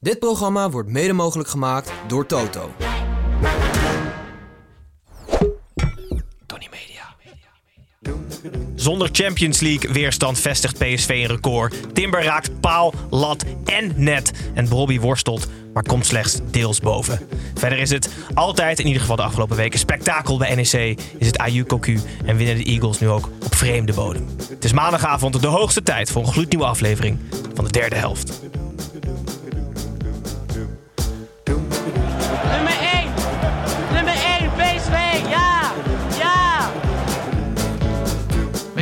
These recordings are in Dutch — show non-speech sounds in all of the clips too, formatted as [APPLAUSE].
Dit programma wordt mede mogelijk gemaakt door Toto. Tony Media. Zonder Champions League weerstand vestigt PSV een record. Timber raakt paal, lat en net. En Bobby worstelt, maar komt slechts deels boven. Verder is het altijd, in ieder geval de afgelopen weken, spektakel bij NEC. Is het AU Cocu en winnen de Eagles nu ook op vreemde bodem. Het is maandagavond de hoogste tijd voor een gloednieuwe aflevering van de derde helft.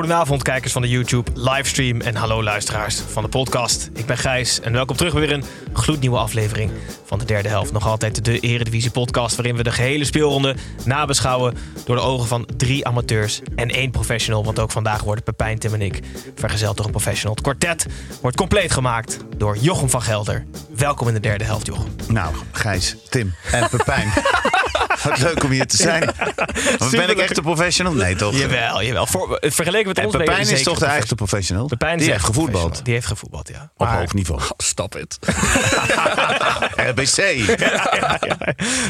Goedenavond, kijkers van de YouTube livestream en hallo luisteraars van de podcast. Ik ben Gijs en welkom terug weer een gloednieuwe aflevering van de derde helft. Nog altijd de Eredivisie podcast waarin we de gehele speelronde nabeschouwen door de ogen van drie amateurs en één professional. Want ook vandaag worden Pepijn, Tim en ik vergezeld door een professional. Het kwartet wordt compleet gemaakt door Jochem van Gelder. Welkom in de derde helft, Jochem. Nou, Gijs, Tim en Pepijn. [LAUGHS] [LAUGHS] Wat leuk om hier te zijn. Maar ben ik echt een professional? Nee, toch? Jawel, jawel. Voor, vergeleken met En ons Pepijn is toch de echte professional? Pepijn is Die heeft gevoetbald. Die heeft gevoetbald, ja. Op Maar- hoog niveau. [LAUGHS] Stop het. [LAUGHS] RBC.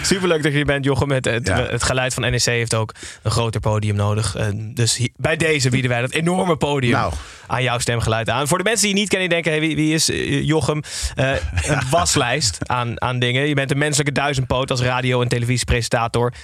Superleuk dat je hier bent, Jochem. Het, het, Ja. het geluid van NEC heeft ook een groter podium nodig. Eh, dus bij deze bieden wij dat enorme podium Nou. aan jouw stemgeluid aan. Voor de mensen die je niet kennen, die denken: hey, wie, wie is eh, Jochem? Eh, een waslijst aan, aan dingen. Je bent een menselijke duizendpoot als radio- en televisiepresentator,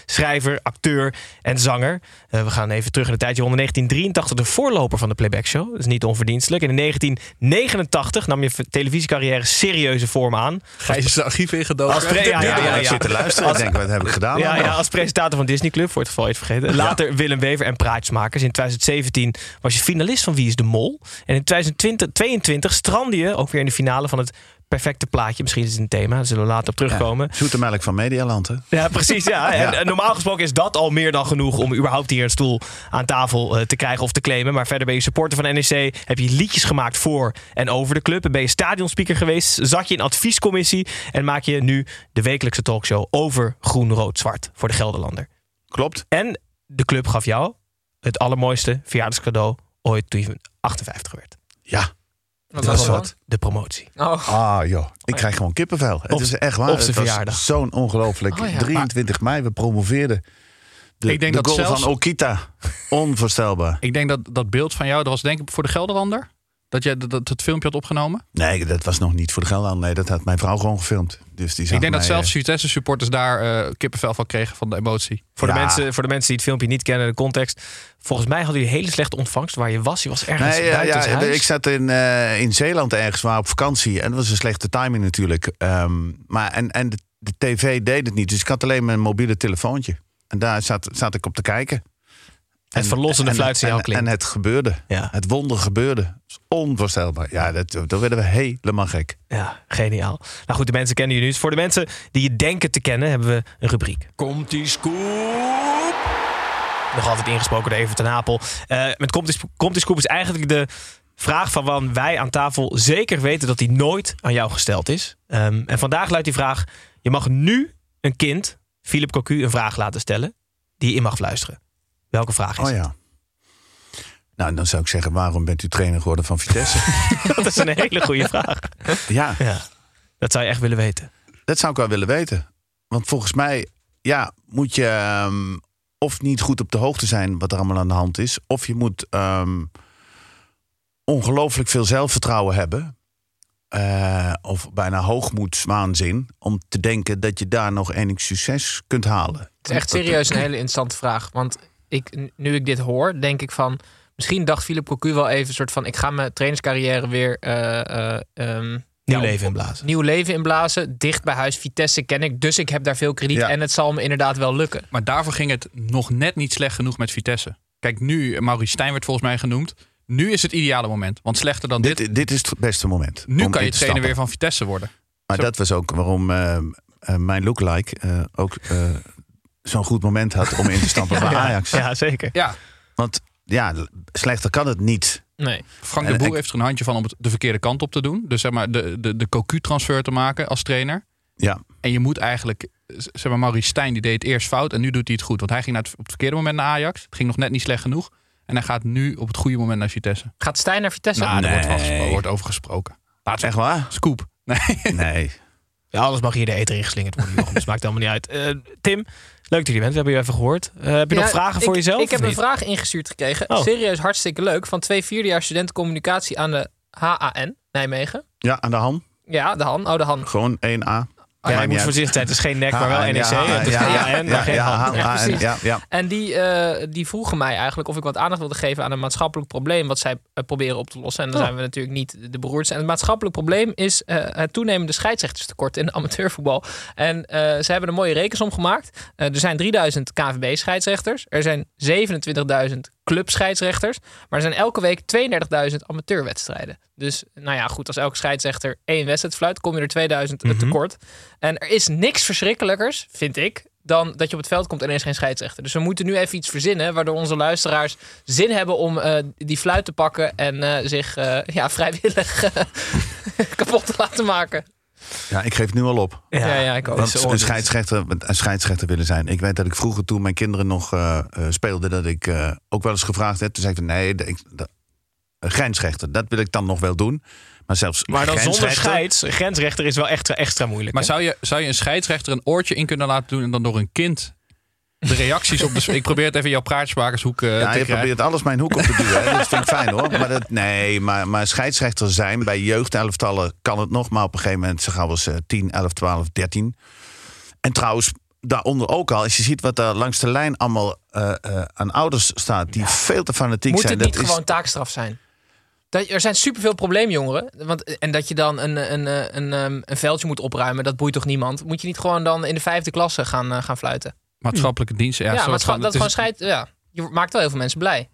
schrijver, acteur en zanger. Eh, we gaan even terug in de tijd. Je won in 1983 de voorloper van de Playback Show. Dat is niet onverdienstelijk. En in 1989 nam je televisiecarrière serieuze vorm aan. Gijs is de archief ingedoken. Als pre- [LAUGHS] ja, ja, Ja, ja, ik ja. zit te luisteren. Ik denk, wat heb ik gedaan? Ja, ja, als presentator van Disney Club, voor het geval je het vergeten. Later Willem Wever en Praatjesmakers. In 2017 was je finalist van Wie is de Mol. En in 2022 strandde je ook weer in de finale van het perfecte plaatje. Misschien is het een thema, daar zullen we later op terugkomen. Zoete melk van Medialand, hè? Ja, precies. Ja. [LAUGHS] En, Ja. en normaal gesproken is dat al meer dan genoeg om überhaupt hier een stoel aan tafel eh, te krijgen of te claimen. Maar verder ben je supporter van NEC. Heb je liedjes gemaakt voor en over de club. En ben je stadionspeaker geweest. Zat je in adviescommissie. En maak je nu de wekelijkse talkshow over groen, rood, zwart voor de Gelderlander. Klopt. En de club gaf jou het allermooiste verjaardagscadeau ooit toen je 58 werd. Ja, Wat dat is wat. De promotie. Oh, Ah, joh. Ik krijg gewoon kippenvel. Het is echt waar. op zijn Het was verjaardag. Zo'n ongelooflijk. Oh, ja. 23 mei, we promoveerden. De, Ik denk de dat goal zelfs- van Okita. [LAUGHS] Onvoorstelbaar. ik denk dat dat beeld van jou, dat was denk ik voor de Gelderlander. Dat jij dat, dat het filmpje had opgenomen. Nee, dat was nog niet voor de Gelderland. Nee, dat had mijn vrouw gewoon gefilmd. Dus die ik denk dat zelfs eh, Vitesse supporters daar eh, kippenvel van kregen van de emotie. Voor, de mensen, voor de mensen die het filmpje niet kennen, de context. Volgens mij hadden jullie hele slechte ontvangst waar je was. Je was ergens Nee, ja, buiten ja, huis. ik zat in, eh, in Zeeland ergens waar op vakantie. En dat was een slechte timing natuurlijk. Ehm, maar en, en de, de tv deed het niet. Dus ik had alleen mijn mobiele telefoontje. En daar zat, zat ik op te kijken. Het verlossende en, fluitsignaal en, klinkt. en het gebeurde. Ja. Het wonder gebeurde. Dat is onvoorstelbaar. Ja, dat, daar werden we helemaal gek. Ja, geniaal. Nou goed, de mensen kennen je nu. Voor de mensen die je denken te kennen, hebben we een rubriek. Komt die scoop? Nog altijd ingesproken door Even ten Apel. Eh, met Komt die, Komt die Scoop is eigenlijk de vraag van waarvan wij aan tafel zeker weten dat die nooit aan jou gesteld is. Ehm, en vandaag luidt die vraag: je mag nu een kind, Philip Cocu, een vraag laten stellen die je in mag fluisteren. Welke vraag is Oh ja. Nou, dan zou ik zeggen, waarom bent u trainer geworden van Vitesse? [LAUGHS] Dat is een hele goede vraag. ja, Ja, dat zou je echt willen weten. dat zou ik wel willen weten. Want volgens mij, ja, moet je ehm, of niet goed op de hoogte zijn wat er allemaal aan de hand is. Of je moet ehm, ongelooflijk veel zelfvertrouwen hebben. eh, of bijna hoogmoedswaanzin om te denken dat je daar nog enig succes kunt halen. Het is echt serieus een hele interessante vraag. Want ik, nu ik dit hoor, denk ik van... Misschien dacht Philip Cocu wel even een soort van... ik ga mijn trainerscarrière weer... eh, eh, ehm, Nieuw ja, leven inblazen. Nieuw leven inblazen. Dicht bij huis. Vitesse ken ik. Dus ik heb daar veel krediet. Ja. En het zal me inderdaad wel lukken. Maar daarvoor ging het nog net niet slecht genoeg met Vitesse. Kijk, nu, Maurice Stijn werd volgens mij genoemd. Nu is het ideale moment. Want slechter dan dit. Dit, dit is het beste moment. nu kan je trainer weer van Vitesse worden. Maar Zo. dat was ook waarom eh, mijn lookalike eh, ook eh, zo'n goed moment had om in te stappen [LAUGHS] bij Ajax. Ja, zeker. Ja, Want ja, slechter kan het niet. Nee. Frank de Boer heeft er een handje van om het de verkeerde kant op te doen. Dus zeg maar de, de, de Cocu-transfer te maken als trainer. Ja, En je moet eigenlijk, zeg maar, Maurice Stijn die deed het eerst fout en nu doet hij het goed. Want hij ging naar het, op het verkeerde moment naar Ajax. Het ging nog net niet slecht genoeg. En hij gaat nu op het goede moment naar Vitesse. Gaat Stijn naar Vitesse? Nou, daar wordt, wel Nee. wordt over gesproken. Laatste echt waar? scoop. Nee. Nee. Ja, alles mag hier de eten ingeslingerd worden. Jochem. [LAUGHS] Dus maakt allemaal niet uit. Eh, Tim, leuk dat je bent. We hebben je even gehoord. Eh, heb je nog vragen voor ik, jezelf? Ik heb een vraag ingestuurd gekregen. Oh. Serieus hartstikke leuk. Van twee vierdejaars studenten communicatie aan de HAN Nijmegen. Ja, aan de hand. Ja, de Han. Oh, de Han. Gewoon 1A. Ja, je moet uit. voorzichtig zijn. Het is geen nek, maar wel NEC. ja, is ja, ja. En die, eh, die vroegen mij eigenlijk of ik wat aandacht wilde geven aan een maatschappelijk probleem wat zij eh, proberen op te lossen. En dan Oh. zijn we natuurlijk niet de beroerdste. En het maatschappelijk probleem is eh, het toenemende scheidsrechterstekort in de amateurvoetbal. En ze hebben een mooie rekensom gemaakt. Er zijn 3000 KVB-scheidsrechters. Er zijn 27.000 clubscheidsrechters. Maar er zijn elke week 32.000 amateurwedstrijden. Dus nou ja, goed, als elke scheidsrechter één wedstrijd fluit, kom je er 2000 tekort. En er is niks verschrikkelijkers, vind ik, dan dat je op het veld komt en is geen scheidsrechter. Dus we moeten nu even iets verzinnen waardoor onze luisteraars zin hebben om eh, die fluit te pakken en eh, zich eh, ja, vrijwillig [LAUGHS] kapot te laten maken. Ja, ik geef het nu al op. Ja, ja, ik ook. Want een scheidsrechter, een scheidsrechter willen zijn. Ik weet dat ik vroeger toen mijn kinderen nog eh, eh, speelden... dat ik eh, ook wel eens gevraagd heb. Toen zei ik van, nee, ik, dat- grensrechter. Dat wil ik dan nog wel doen. Maar zelfs Maar dan zonder grensrechter- scheids. Grensrechter is wel extra, extra moeilijk. Maar hè? zou je, zou je een scheidsrechter een oortje in kunnen laten doen en dan door een kind de reacties op de... [LAUGHS] Ik probeer het even jouw praatjesmakershoek eh Ja, te je krijgen. probeert alles mijn hoek op te duwen. hè. Dat vind ik fijn hoor. Maar dat, nee, maar, maar scheidsrechter zijn bij jeugdelftallen kan het nog. Maar op een gegeven moment ze gaan we eens eh, 10, 11, 12, 13. En trouwens, daaronder ook al. Als je ziet wat er langs de lijn allemaal eh, eh, aan ouders staat. Die veel te fanatiek Moet zijn. het niet dat is- gewoon taakstraf zijn? Dat, er zijn superveel probleemjongeren. Want, en dat je dan een, een, een, een, ehm, een veldje moet opruimen, dat boeit toch niemand? Moet je niet gewoon dan in de vijfde klasse gaan, gaan fluiten? Maatschappelijke diensten. Ja, Ja, maar van- dat het gewoon is- scheid. Ja, je maakt wel heel veel mensen blij.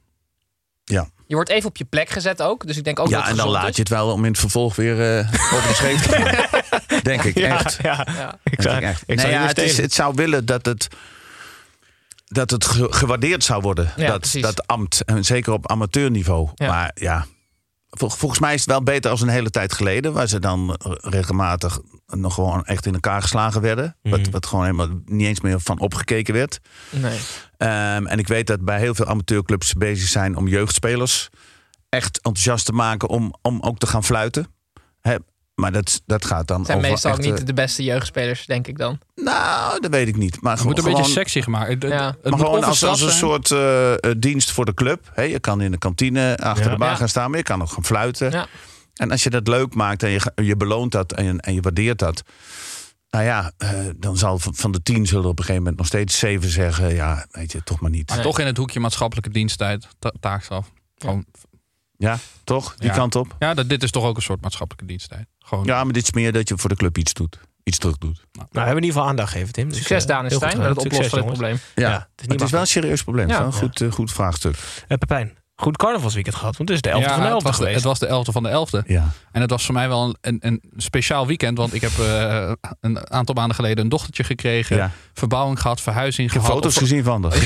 Ja. Je wordt even op je plek gezet ook. Dus ik denk ook Ja, dat en dan laat is. je het wel om in het vervolg weer eh over de scheef te. [LAUGHS] Denk ik, ja, echt. ja. Ja. Ik Denk zou, echt. ik Nee, ja, het, is, het zou willen dat het, dat het ge- gewaardeerd zou worden. Ja, dat, precies. dat ambt. En zeker op amateurniveau. Ja. Maar ja, volgens mij is het wel beter als een hele tijd geleden. Waar ze dan regelmatig nog gewoon echt in elkaar geslagen werden. Mhm. Wat, wat gewoon helemaal niet eens meer van opgekeken werd. Nee. Ehm, en ik weet dat bij heel veel amateurclubs bezig zijn om jeugdspelers echt enthousiast te maken om, om ook te gaan fluiten. Hè, maar dat, dat gaat dan Het zijn over meestal ook niet de beste jeugdspelers, denk ik dan. Nou, dat weet ik niet. Maar Het moet een gewoon, beetje sexy gemaakt. Ja. het maar gewoon als, een soort eh, eh, dienst voor de club. Hè, je kan in de kantine achter Ja. de bar Ja. gaan staan, maar je kan ook gaan fluiten. Ja. En als je dat leuk maakt en je, je beloont dat en, en je waardeert dat. Nou ja, eh, dan zal van, van de tien zullen op een gegeven moment nog steeds zeven zeggen. Ja, weet je, toch maar niet. Maar Nee. toch in het hoekje maatschappelijke diensttijd, ta- taakstraf. Gewoon, Ja, toch? Die Ja. kant op. ja, dat, dit is toch ook een soort maatschappelijke diensttijd. Gewoon, Ja, maar dit is meer dat je voor de club iets doet. Iets terug doet. Nou, we hebben in ieder geval aandacht gegeven, Tim. Dus, Succes, eh, Daan en Stijn, met het oplossen van het probleem. Ja, Ja, het is niet het is wel een serieus probleem. Ja. Ja. Een goed, eh, goed vraagstuk. Eh, Pepijn, goed carnavalsweekend gehad. Want het is de 11e Ja, van de 11e het was, de, geweest. het was de 11e van de 11e. Ja. En het was voor mij wel een, een, een speciaal weekend. Want ik heb eh, een aantal maanden geleden een dochtertje gekregen. Ja. Verbouwing gehad, verhuizing Ik heb gehad. foto's Of- gezien van dat. [LAUGHS]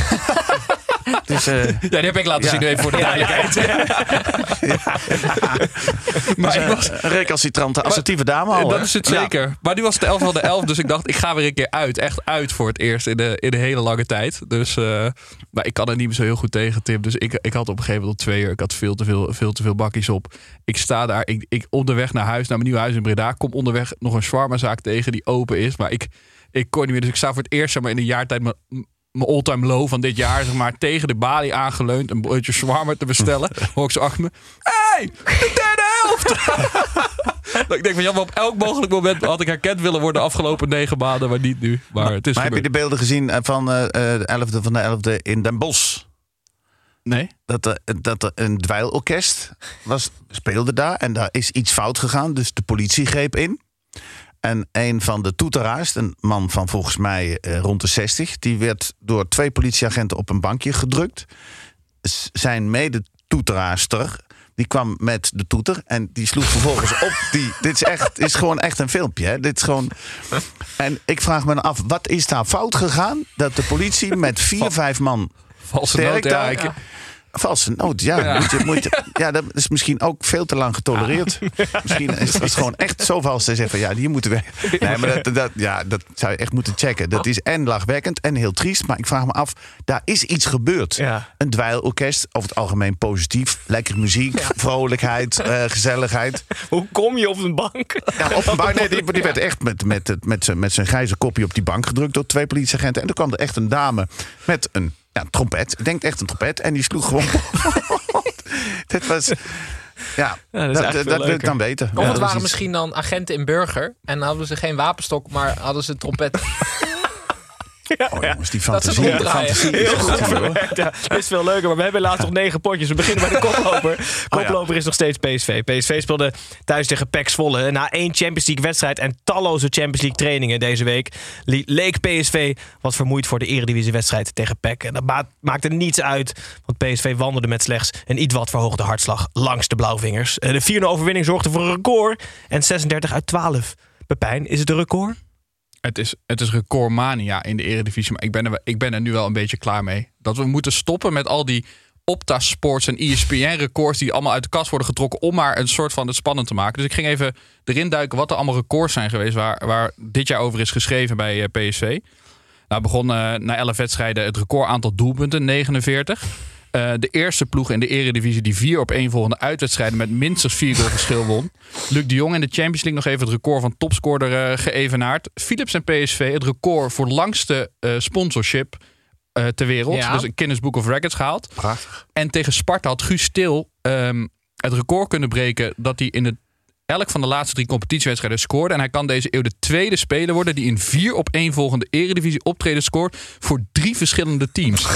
[LAUGHS] dus, eh, Ja, die heb ik laten Ja. zien even voor de duidelijkheid. [LAUGHS] maar ik was, een recalcitrante, assertieve dame al. dat hè? is het Ja. zeker. Maar nu was het de 11 van de 11, dus ik dacht, ik ga weer een keer uit. Echt uit voor het eerst in de, in de hele lange tijd. Dus, eh, maar ik kan er niet meer zo heel goed tegen, Tim. Dus ik, ik had op een gegeven moment om twee uur, ik had veel te veel, veel, te veel bakjes op. Ik sta daar, ik, ik onderweg naar huis, naar mijn nieuwe huis in Breda. Kom onderweg nog een shawarma-zaak tegen die open is. Maar ik, ik kon niet meer, dus ik sta voor het eerst zeg maar, in een jaar tijd mijn, mijn all-time low van dit jaar, zeg maar, tegen de balie aangeleund. Een broodje shawarma te bestellen. [LAUGHS] Hoor ik zo achter me. Hey, de derde hoofd! [LAUGHS] ik denk van ja, maar op elk mogelijk moment had ik herkend willen worden de afgelopen negen maanden, maar niet nu. Maar het is Maar heb je de beelden gezien eh, van eh, eh, de 11e van de 11e in Den Bosch? Nee? Dat er, dat er een dweilorkest was, speelde daar en daar is iets fout gegaan. Dus de politie greep in. En een van de toeteraars, een man van volgens mij eh, rond de 60, die werd door twee politieagenten op een bankje gedrukt. Zijn mede-toeteraarster, die kwam met de toeter en die sloeg vervolgens op. Die, [LAUGHS] dit is echt, is gewoon echt een filmpje. Hè? Dit is gewoon. En ik vraag me af, wat is daar fout gegaan dat de politie met vier, vijf man Valse sterk noot, ja, daar- ik- Valse noot, ja. Ja. Moet je, moet je- [LAUGHS] ja, dat is misschien ook veel te lang getolereerd. [LAUGHS] Misschien is het gewoon echt zo vals te zeggen van ja, die moeten we. [LAUGHS] Nee, maar dat, dat, ja, dat zou je echt moeten checken. Dat is en lachwekkend en heel triest. Maar ik vraag me af, daar is iets gebeurd. Een dweilorkest, over het algemeen positief. Lekker muziek, vrolijkheid, eh, gezelligheid. Hoe kom je op een bank? Ja, op een bank, nee, die, die werd echt met, met, met, zijn- met zijn grijze kopje op die bank gedrukt door twee politieagenten. En toen kwam er echt een dame met een ja, trompet. Ik denk echt een trompet. En die sloeg gewoon. [LAUGHS] Dit was. Ja, Ja, dat wil ik dan weten. Of Ja, het waren iets- misschien dan agenten in burger. En dan hadden ze geen wapenstok, maar hadden ze trompet. Oh, jongens, die Dat fantasie. fantasie is Heel goed hoor. Ja, dat is veel leuker, maar we hebben laatst nog negen potjes. We beginnen bij de [LAUGHS] koploper. Koploper is nog steeds PSV. PSV speelde thuis tegen PEC Zwolle. Na één Champions League wedstrijd en talloze Champions League trainingen deze week... leek PSV wat vermoeid voor de eredivisie wedstrijd tegen PEC. En dat ma- maakte niets uit, want PSV wandelde met slechts een iets wat verhoogde hartslag langs de blauwvingers. Eh, De 4-0 overwinning zorgde voor een record en 36 uit 12. Pepijn, is het een record? Het is, het is recordmania in de Eredivisie. Maar ik ben, er, ik ben er nu wel een beetje klaar mee. Dat we moeten stoppen met al die Opta Sports en ESPN-records... die allemaal uit de kast worden getrokken... om maar een soort van het spannend te maken. Dus ik ging even erin duiken wat er allemaal records zijn geweest... waar, waar dit jaar over is geschreven bij eh, PSV. Nou begon eh, na 11 wedstrijden het record aantal doelpunten, 49. Eh, de eerste ploeg in de eredivisie die vier op één volgende uitwedstrijden... met minstens vier goal verschil won. Luc de Jong in de Champions League nog even het record van topscorer eh, geëvenaard. Philips en PSV het record voor langste eh, sponsorship ter wereld. Ja. Dus een Guinness Book of Records gehaald. Prachtig. En tegen Sparta had Guus Stil ehm, het record kunnen breken... dat hij in het elk van de laatste drie competitiewedstrijden scoorde. En hij kan deze eeuw de tweede speler worden... die in vier op één volgende eredivisie optreden scoort... voor drie verschillende teams.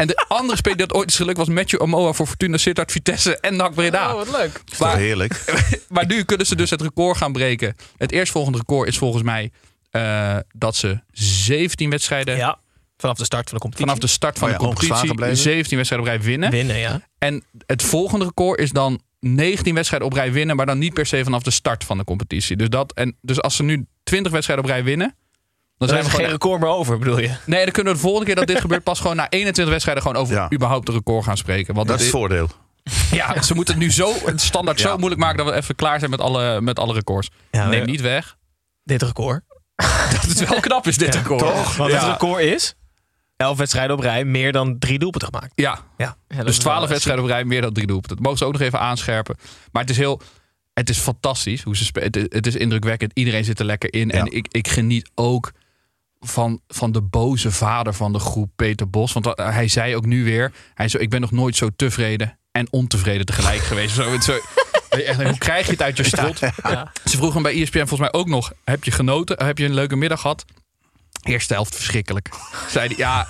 En de [LAUGHS] andere speler die dat ooit is gelukt was Matthew Omoa... voor Fortuna Sittard, Vitesse en NAC Breda. Oh, wat leuk. Is toch heerlijk? [LAUGHS] maar nu kunnen ze dus het record gaan breken. Het eerstvolgende record is volgens mij... eh, dat ze 17 wedstrijden... Ja, vanaf de start van de competitie. Vanaf de start van Oh ja, de competitie ongeslagen blijven. 17 wedstrijden op rij winnen. winnen, ja. En het volgende record is dan 19 wedstrijden op rij winnen, maar dan niet per se vanaf de start van de competitie. Dus, dat, en, dus als ze nu 20 wedstrijden op rij winnen, dan zijn is we er geen gewoon. record meer over, bedoel je? Nee, dan kunnen we de volgende keer dat dit [LAUGHS] gebeurt pas gewoon na 21 wedstrijden gewoon over Ja. überhaupt een record gaan spreken. Want Dat is het voordeel. [LAUGHS] ja, ze moeten het nu zo het standaard zo moeilijk maken dat we even klaar zijn met alle, met alle records. Ja, Neem niet weg Dit record. [LAUGHS] dat het wel knap is dit record. Toch? Want Ja. het record is... 11 wedstrijden op rij, meer dan drie doelpunten gemaakt. Ja, Ja. Dus is 12 wedstrijden op rij, meer dan drie doelpunten. Dat mogen ze ook nog even aanscherpen. Maar het is heel. Het is fantastisch hoe ze spelen. Het, is- het is indrukwekkend. Iedereen zit er lekker in. Ja. En ik, ik geniet ook van, van de boze vader van de groep, Peter Bos. Want hij zei ook nu weer: hij zo, Ik ben nog nooit zo tevreden en ontevreden tegelijk geweest. Zo, zo, [LAUGHS] echt, hoe krijg je het uit je strot? Ze vroegen hem bij ESPN volgens mij ook nog: Heb je genoten? Heb je een leuke middag gehad? Eerste helft verschrikkelijk. Zei hij, ja.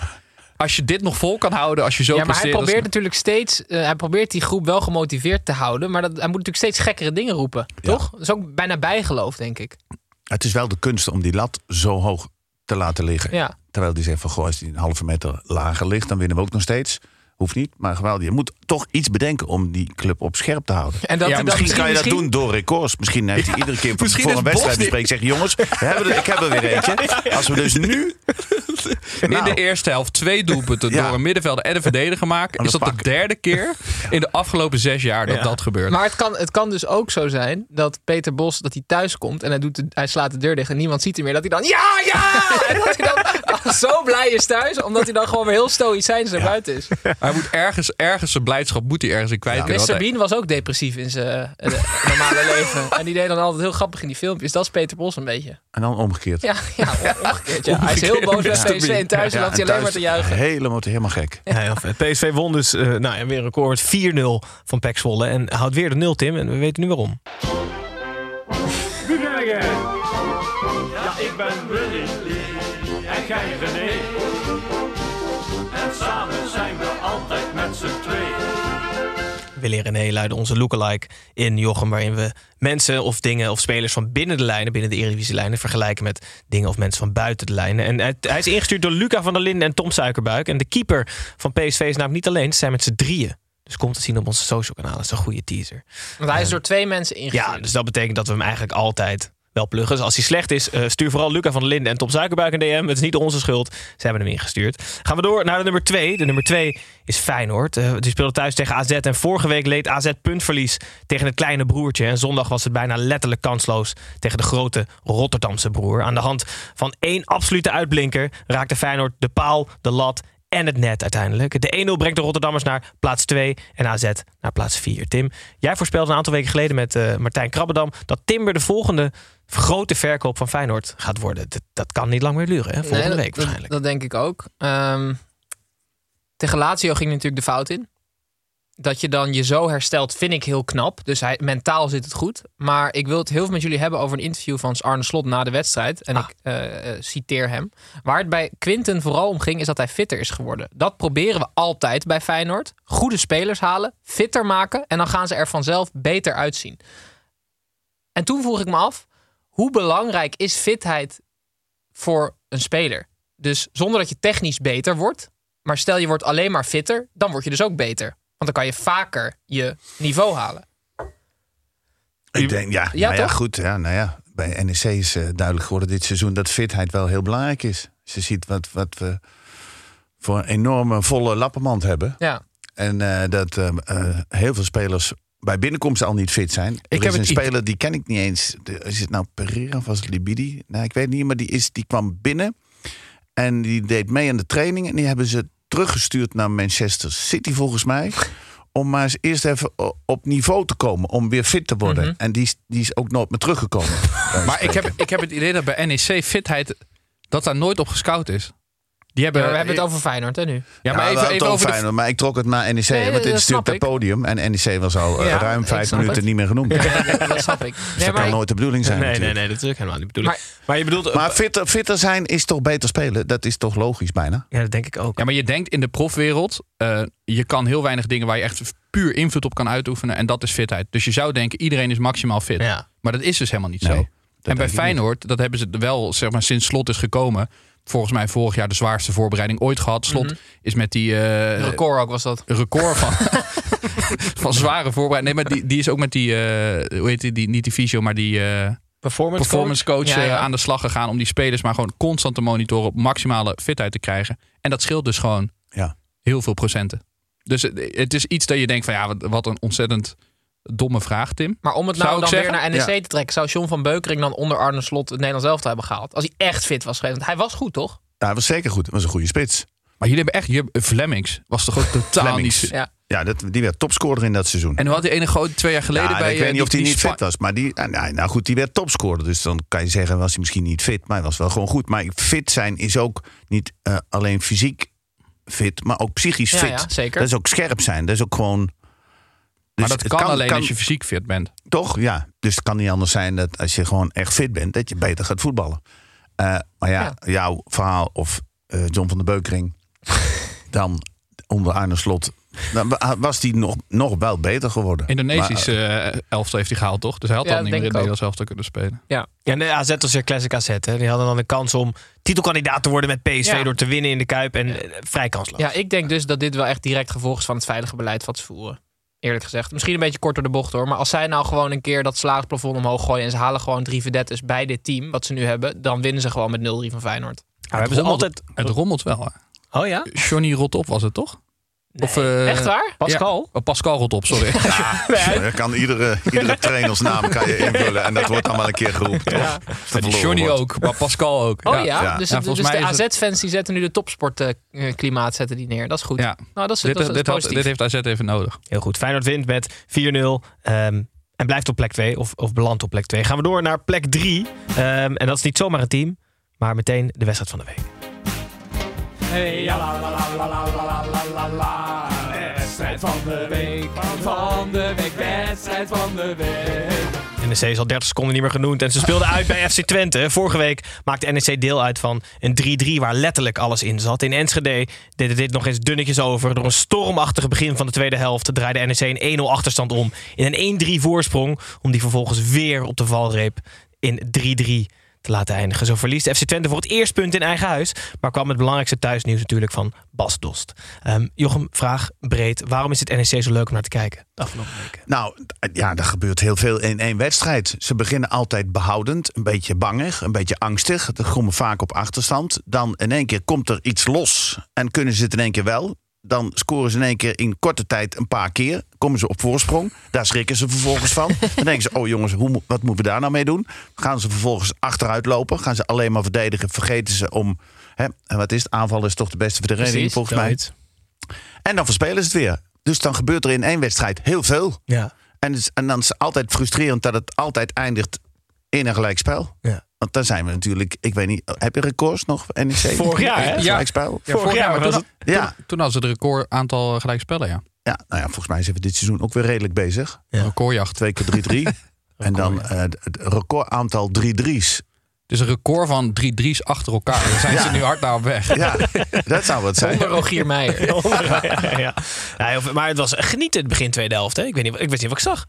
Als je dit nog vol kan houden, als je zo Ja, maar hij probeert natuurlijk steeds, eh, hij probeert die groep wel gemotiveerd te houden, maar dat, hij moet natuurlijk steeds gekkere dingen roepen, toch? Dat is ook bijna bijgeloof, denk ik. Het is wel de kunst om die lat zo hoog te laten liggen. Ja. Terwijl die zegt van, goh, als die een halve meter lager ligt... dan winnen we ook nog steeds. Hoeft niet, maar geweldig. Je moet toch iets bedenken om die club op scherp te houden. En dat Ja, Misschien kan je dat misschien- doen door records. Misschien heeft hij iedere keer voor, een wedstrijd niet- bespreken. Zeg jongens, we hebben er, ik heb er weer eentje. Als we dus nu... in Nou. de eerste helft twee doelpunten Ja. door een middenvelder en een verdediger maken. Is dat de derde keer in de afgelopen zes jaar dat Ja. dat gebeurt. Maar het kan, het kan dus ook zo zijn dat Peter Bos dat hij thuis komt en hij, doet de- hij slaat de deur dicht en niemand ziet hem meer. Dat hij dan ja, ja! En dat hij dan [LAUGHS] zo blij is thuis, omdat hij dan gewoon weer heel stoïcijns naar buiten is. Hij moet ergens, ergens zijn blijdschap moet hij ergens in kwijt kunnen. Mr. want hij- Bean was ook depressief in zijn eh, normale leven. En die deed dan altijd heel grappig in die filmpjes. Dat is Peter Bos een beetje. En dan omgekeerd. Ja, ja [LAUGHS] omgekeerd. Ja. Hij is heel boos bij. PSV en thuis Ja, hij en alleen maar te juichen. Helemaal, helemaal gek. Ja, heel vet. PSV won dus eh, nou, ja, weer een record met 4-0 van PEC Zwolle. En houdt weer de 0, Tim. En we weten nu waarom. Ja, ik ben Willy. En jij René. En samen zijn we altijd met z'n tweeën. Willy en René luiden onze lookalike in Jochem... waarin we mensen of dingen of spelers van binnen de lijnen... binnen de Eredivisie-lijnen vergelijken met dingen of mensen van buiten de lijnen. En hij, hij is ingestuurd door Luca van der Linden en Tom Suikerbuik. En de keeper van PSV is namelijk niet alleen, ze zijn met z'n drieën. Dus komt te zien op onze social kanalen. Dat is een goede teaser. Want hij is door twee mensen ingestuurd. Ja, dus dat betekent dat we hem eigenlijk altijd wel pluggen. Dus als hij slecht is, eh, stuur vooral Luca van der Linden en Tom Suikerbuik een DM. Het is niet onze schuld. Ze hebben hem ingestuurd. Gaan we door naar de nummer 2. De nummer 2 is Feyenoord. Eh, die speelde thuis tegen AZ. En vorige week leed AZ puntverlies tegen het kleine broertje. En zondag was het bijna letterlijk kansloos tegen de grote Rotterdamse broer. Aan de hand van één absolute uitblinker raakte Feyenoord de paal, de lat en het net uiteindelijk. De 1-0 brengt de Rotterdammers naar plaats 2 en AZ naar plaats 4. Tim, jij voorspelde een aantal weken geleden met eh, Martijn Krabbedam... dat Timber de volgende grote verkoop van Feyenoord gaat worden. Dat, dat kan niet lang meer duren, hè? volgende Nee, dat- week dat, waarschijnlijk. Dat denk ik ook. Ehm, tegen Lazio ging natuurlijk de fout in. Dat je dan je zo herstelt, vind ik heel knap. Dus hij, mentaal zit het goed. Maar ik wil het heel veel met jullie hebben over een interview van Arne Slot na de wedstrijd. En Ah. ik eh, eh, citeer hem. Waar het bij Quinten vooral om ging, is dat hij fitter is geworden. Dat proberen we altijd bij Feyenoord. Goede spelers halen, fitter maken. En dan gaan ze er vanzelf beter uitzien. En toen vroeg ik me af, hoe belangrijk is fitheid voor een speler? Dus zonder dat je technisch beter wordt, maar stel je wordt alleen maar fitter, dan word je dus ook beter. Want dan kan je vaker je niveau halen. Ik denk, ja, Ja, nou ja goed. Ja, nou ja, bij NEC is eh, duidelijk geworden dit seizoen dat fitheid wel heel belangrijk is. Als je ziet wat, wat we voor een enorme volle lappenmand hebben. Ja. En eh, dat eh, heel veel spelers bij binnenkomst al niet fit zijn. Er heb is een speler, die ken ik niet eens. Is het nou Pereira of was het Libidi? Nou, ik weet niet, maar die, is, die kwam binnen. En die deed mee aan de training. En die hebben ze teruggestuurd naar Manchester City volgens mij. Om maar eens eerst even op niveau te komen. Om weer fit te worden. Mhm. En die, is- die is ook nooit meer teruggekomen. [LAUGHS] Maar ik heb, ik heb het idee dat bij NEC fitheid, dat daar nooit op gescout is. Die hebben, Maar we hebben het over Feyenoord hè, nu. Ja, Ja, maar even, even over de, Feyenoord, maar ik trok het naar NEC. Nee, want dit is natuurlijk het podium. En NEC was al eh, Ja, ruim vijf minuten het. niet meer genoemd. [LAUGHS] Ja, dat snap ik. Nee, dat maar kan nooit de bedoeling zijn Nee, nee, natuurlijk. nee, dat is ook helemaal niet de bedoeling. Maar- Maar, je bedoelt... eh, Maar fitter, fitter zijn is toch beter spelen? Dat is toch logisch bijna? ja, dat denk ik ook. ja, maar je denkt in de profwereld, eh, je kan heel weinig dingen waar je echt puur invloed op kan uitoefenen. En dat is fitheid. Dus je zou denken, iedereen is maximaal fit. Ja. Maar dat is dus helemaal niet Nee, zo. En bij Feyenoord, dat hebben ze wel, zeg maar, sinds Slot is gekomen. Volgens mij vorig jaar de zwaarste voorbereiding ooit gehad. Slot Mhm. is met die eh, record ook was dat. record van, [LAUGHS] van zware voorbereiding. Nee, maar die, die is ook met die, eh, hoe heet die, die, niet die fysio, maar die eh, Performance, performance coach, Ja, ja. aan de slag gegaan. Om die spelers maar gewoon constant te monitoren op maximale fitheid te krijgen. En dat scheelt dus gewoon Ja. heel veel procenten. Dus het, het is iets dat je denkt van ja, wat, wat een ontzettend domme vraag, Tim. Maar om het nou dan zeggen? weer naar NEC Ja. te trekken, zou John van Beukering dan onder Arne Slot het Nederlands elftal hebben gehaald? Als hij echt fit was geweest. Want hij was goed, toch? Ja, hij was zeker goed. Hij was een goede spits. Maar jullie hebben echt, je, Flemings was toch ook [LAUGHS] totaal niet... Ja. Ja, dat, die werd topscorer in dat seizoen. En hoe had die ene grote twee jaar geleden Ja, bij... ik weet eh, niet of hij niet fit was. Maar die, nou, nou goed, die werd topscorer. Dus dan kan je zeggen, was hij misschien niet fit. Maar hij was wel gewoon goed. Maar fit zijn is ook niet eh, alleen fysiek fit, maar ook psychisch Ja, fit. ja, zeker. Dat is ook scherp zijn. Dat is ook gewoon... Maar Dus dat kan, alleen als je fysiek fit bent. Toch, ja. Dus het kan niet anders zijn dat als je gewoon echt fit bent, dat je beter gaat voetballen. Eh, maar ja, jouw verhaal of eh, John van der Beukering, [LAUGHS] dan onder Arne Slot, dan wa- was die nog, nog wel beter geworden. Indonesische eh, elftal heeft hij gehaald, toch? Dus hij had Ja, al niet meer in het. Nederlands elftal kunnen spelen. Ja, de AZ was weer classic AZ. Hè. Die hadden dan de kans om titelkandidaat te worden met PSV... Ja. door te winnen in de Kuip. En eh, vrij kansloos. Ja, ik denk dus dat dit wel echt direct gevolg is van het veilige beleid wat ze voeren. Eerlijk gezegd. Misschien een beetje kort door de bocht hoor. Maar als zij nou gewoon een keer dat salarisplafond omhoog gooien... en ze halen gewoon drie vedettes bij dit team, wat ze nu hebben... dan winnen ze gewoon met 0-3 van Feyenoord. Maar hebben ze rommelt- altijd... Het rommelt wel. Hè? Oh ja? Johnny Rotop was het toch? Of, eh, Echt waar? Pascal? Ja, oh, Pascal rot op, sorry. [LAUGHS] Je kan iedere, iedere trainersnaam kan je invullen en dat wordt dan wel een keer geroepen. toch? Ja. En die Johnny wordt. ook, maar Pascal ook. Oh ja, ja. dus, Ja, dus de het- AZ-fans die zetten nu de topsportklimaat zetten die neer. Dat is goed. Ja. Nou, dat is, Dit, dat is, dit, had- dit heeft AZ even nodig. Heel goed. Feyenoord wint met 4-0. ehm, en blijft op plek 2. Of, of belandt op plek 2. Gaan we door naar plek 3. en dat is niet zomaar een team. Maar meteen de wedstrijd van de week. Hey, ja, la, la, la, la, la, la, la. Wedstrijd van de week, van de week, wedstrijd van de week. NEC is al 30 seconden niet meer genoemd. En ze speelden uit bij FC Twente. Vorige week maakte NEC deel uit van een 3-3 waar letterlijk alles in zat. In Enschede deden dit nog eens dunnetjes over. Door een stormachtige begin van de tweede helft draaide NEC een 1-0 achterstand om. In een 1-3 voorsprong. Om die vervolgens weer op de valreep in 3-3 te laten eindigen. Zo verliest FC Twente voor het eerst punt in eigen huis. Maar kwam het belangrijkste thuisnieuws natuurlijk van Bas Dost. Ehm, Jochem, vraag breed. Waarom is het NEC zo leuk om naar te kijken afgelopen weken? Nou, ja, er gebeurt heel veel in één wedstrijd. Ze beginnen altijd behoudend, een beetje bangig, een beetje angstig. Ze komen vaak op achterstand. Dan in één keer komt er iets los en kunnen ze het in één keer wel. Dan scoren ze in één keer in korte tijd een paar keer. Komen ze op voorsprong. Daar schrikken ze vervolgens van. Dan denken ze, oh jongens, hoe, wat moeten we daar nou mee doen? Gaan ze vervolgens achteruit lopen? Gaan ze alleen maar verdedigen? Vergeten ze om... Hè, en wat is het? Aanval is toch de beste verdediging volgens mij. En dan verspelen ze het weer. Dus dan gebeurt er in één wedstrijd heel veel. Ja. En, en dan is het altijd frustrerend dat het altijd eindigt in een gelijkspel. Ja. Want dan zijn we natuurlijk, ik weet niet, heb je records nog voor NEC? Vorig jaar, hè? Ja. Gelijkspel? Ja, vorig jaar, maar was toen, Ja. toen, toen hadden ze het record aantal gelijkspellen, ja. Ja, nou ja, volgens mij zijn we dit seizoen ook weer redelijk bezig. Ja. Recordjacht. Twee keer 3-3. [LAUGHS] en dan eh, het record aantal 3-3's. Dus een record van drie drie's achter elkaar. Daar zijn Ja. ze nu hard naar op weg. Ja, dat zou wat zijn. Onder Rogier Meijer. [LAUGHS] ja, maar het was genieten het begin tweede helft. Hè? Ik, weet niet, ik weet niet wat ik zag.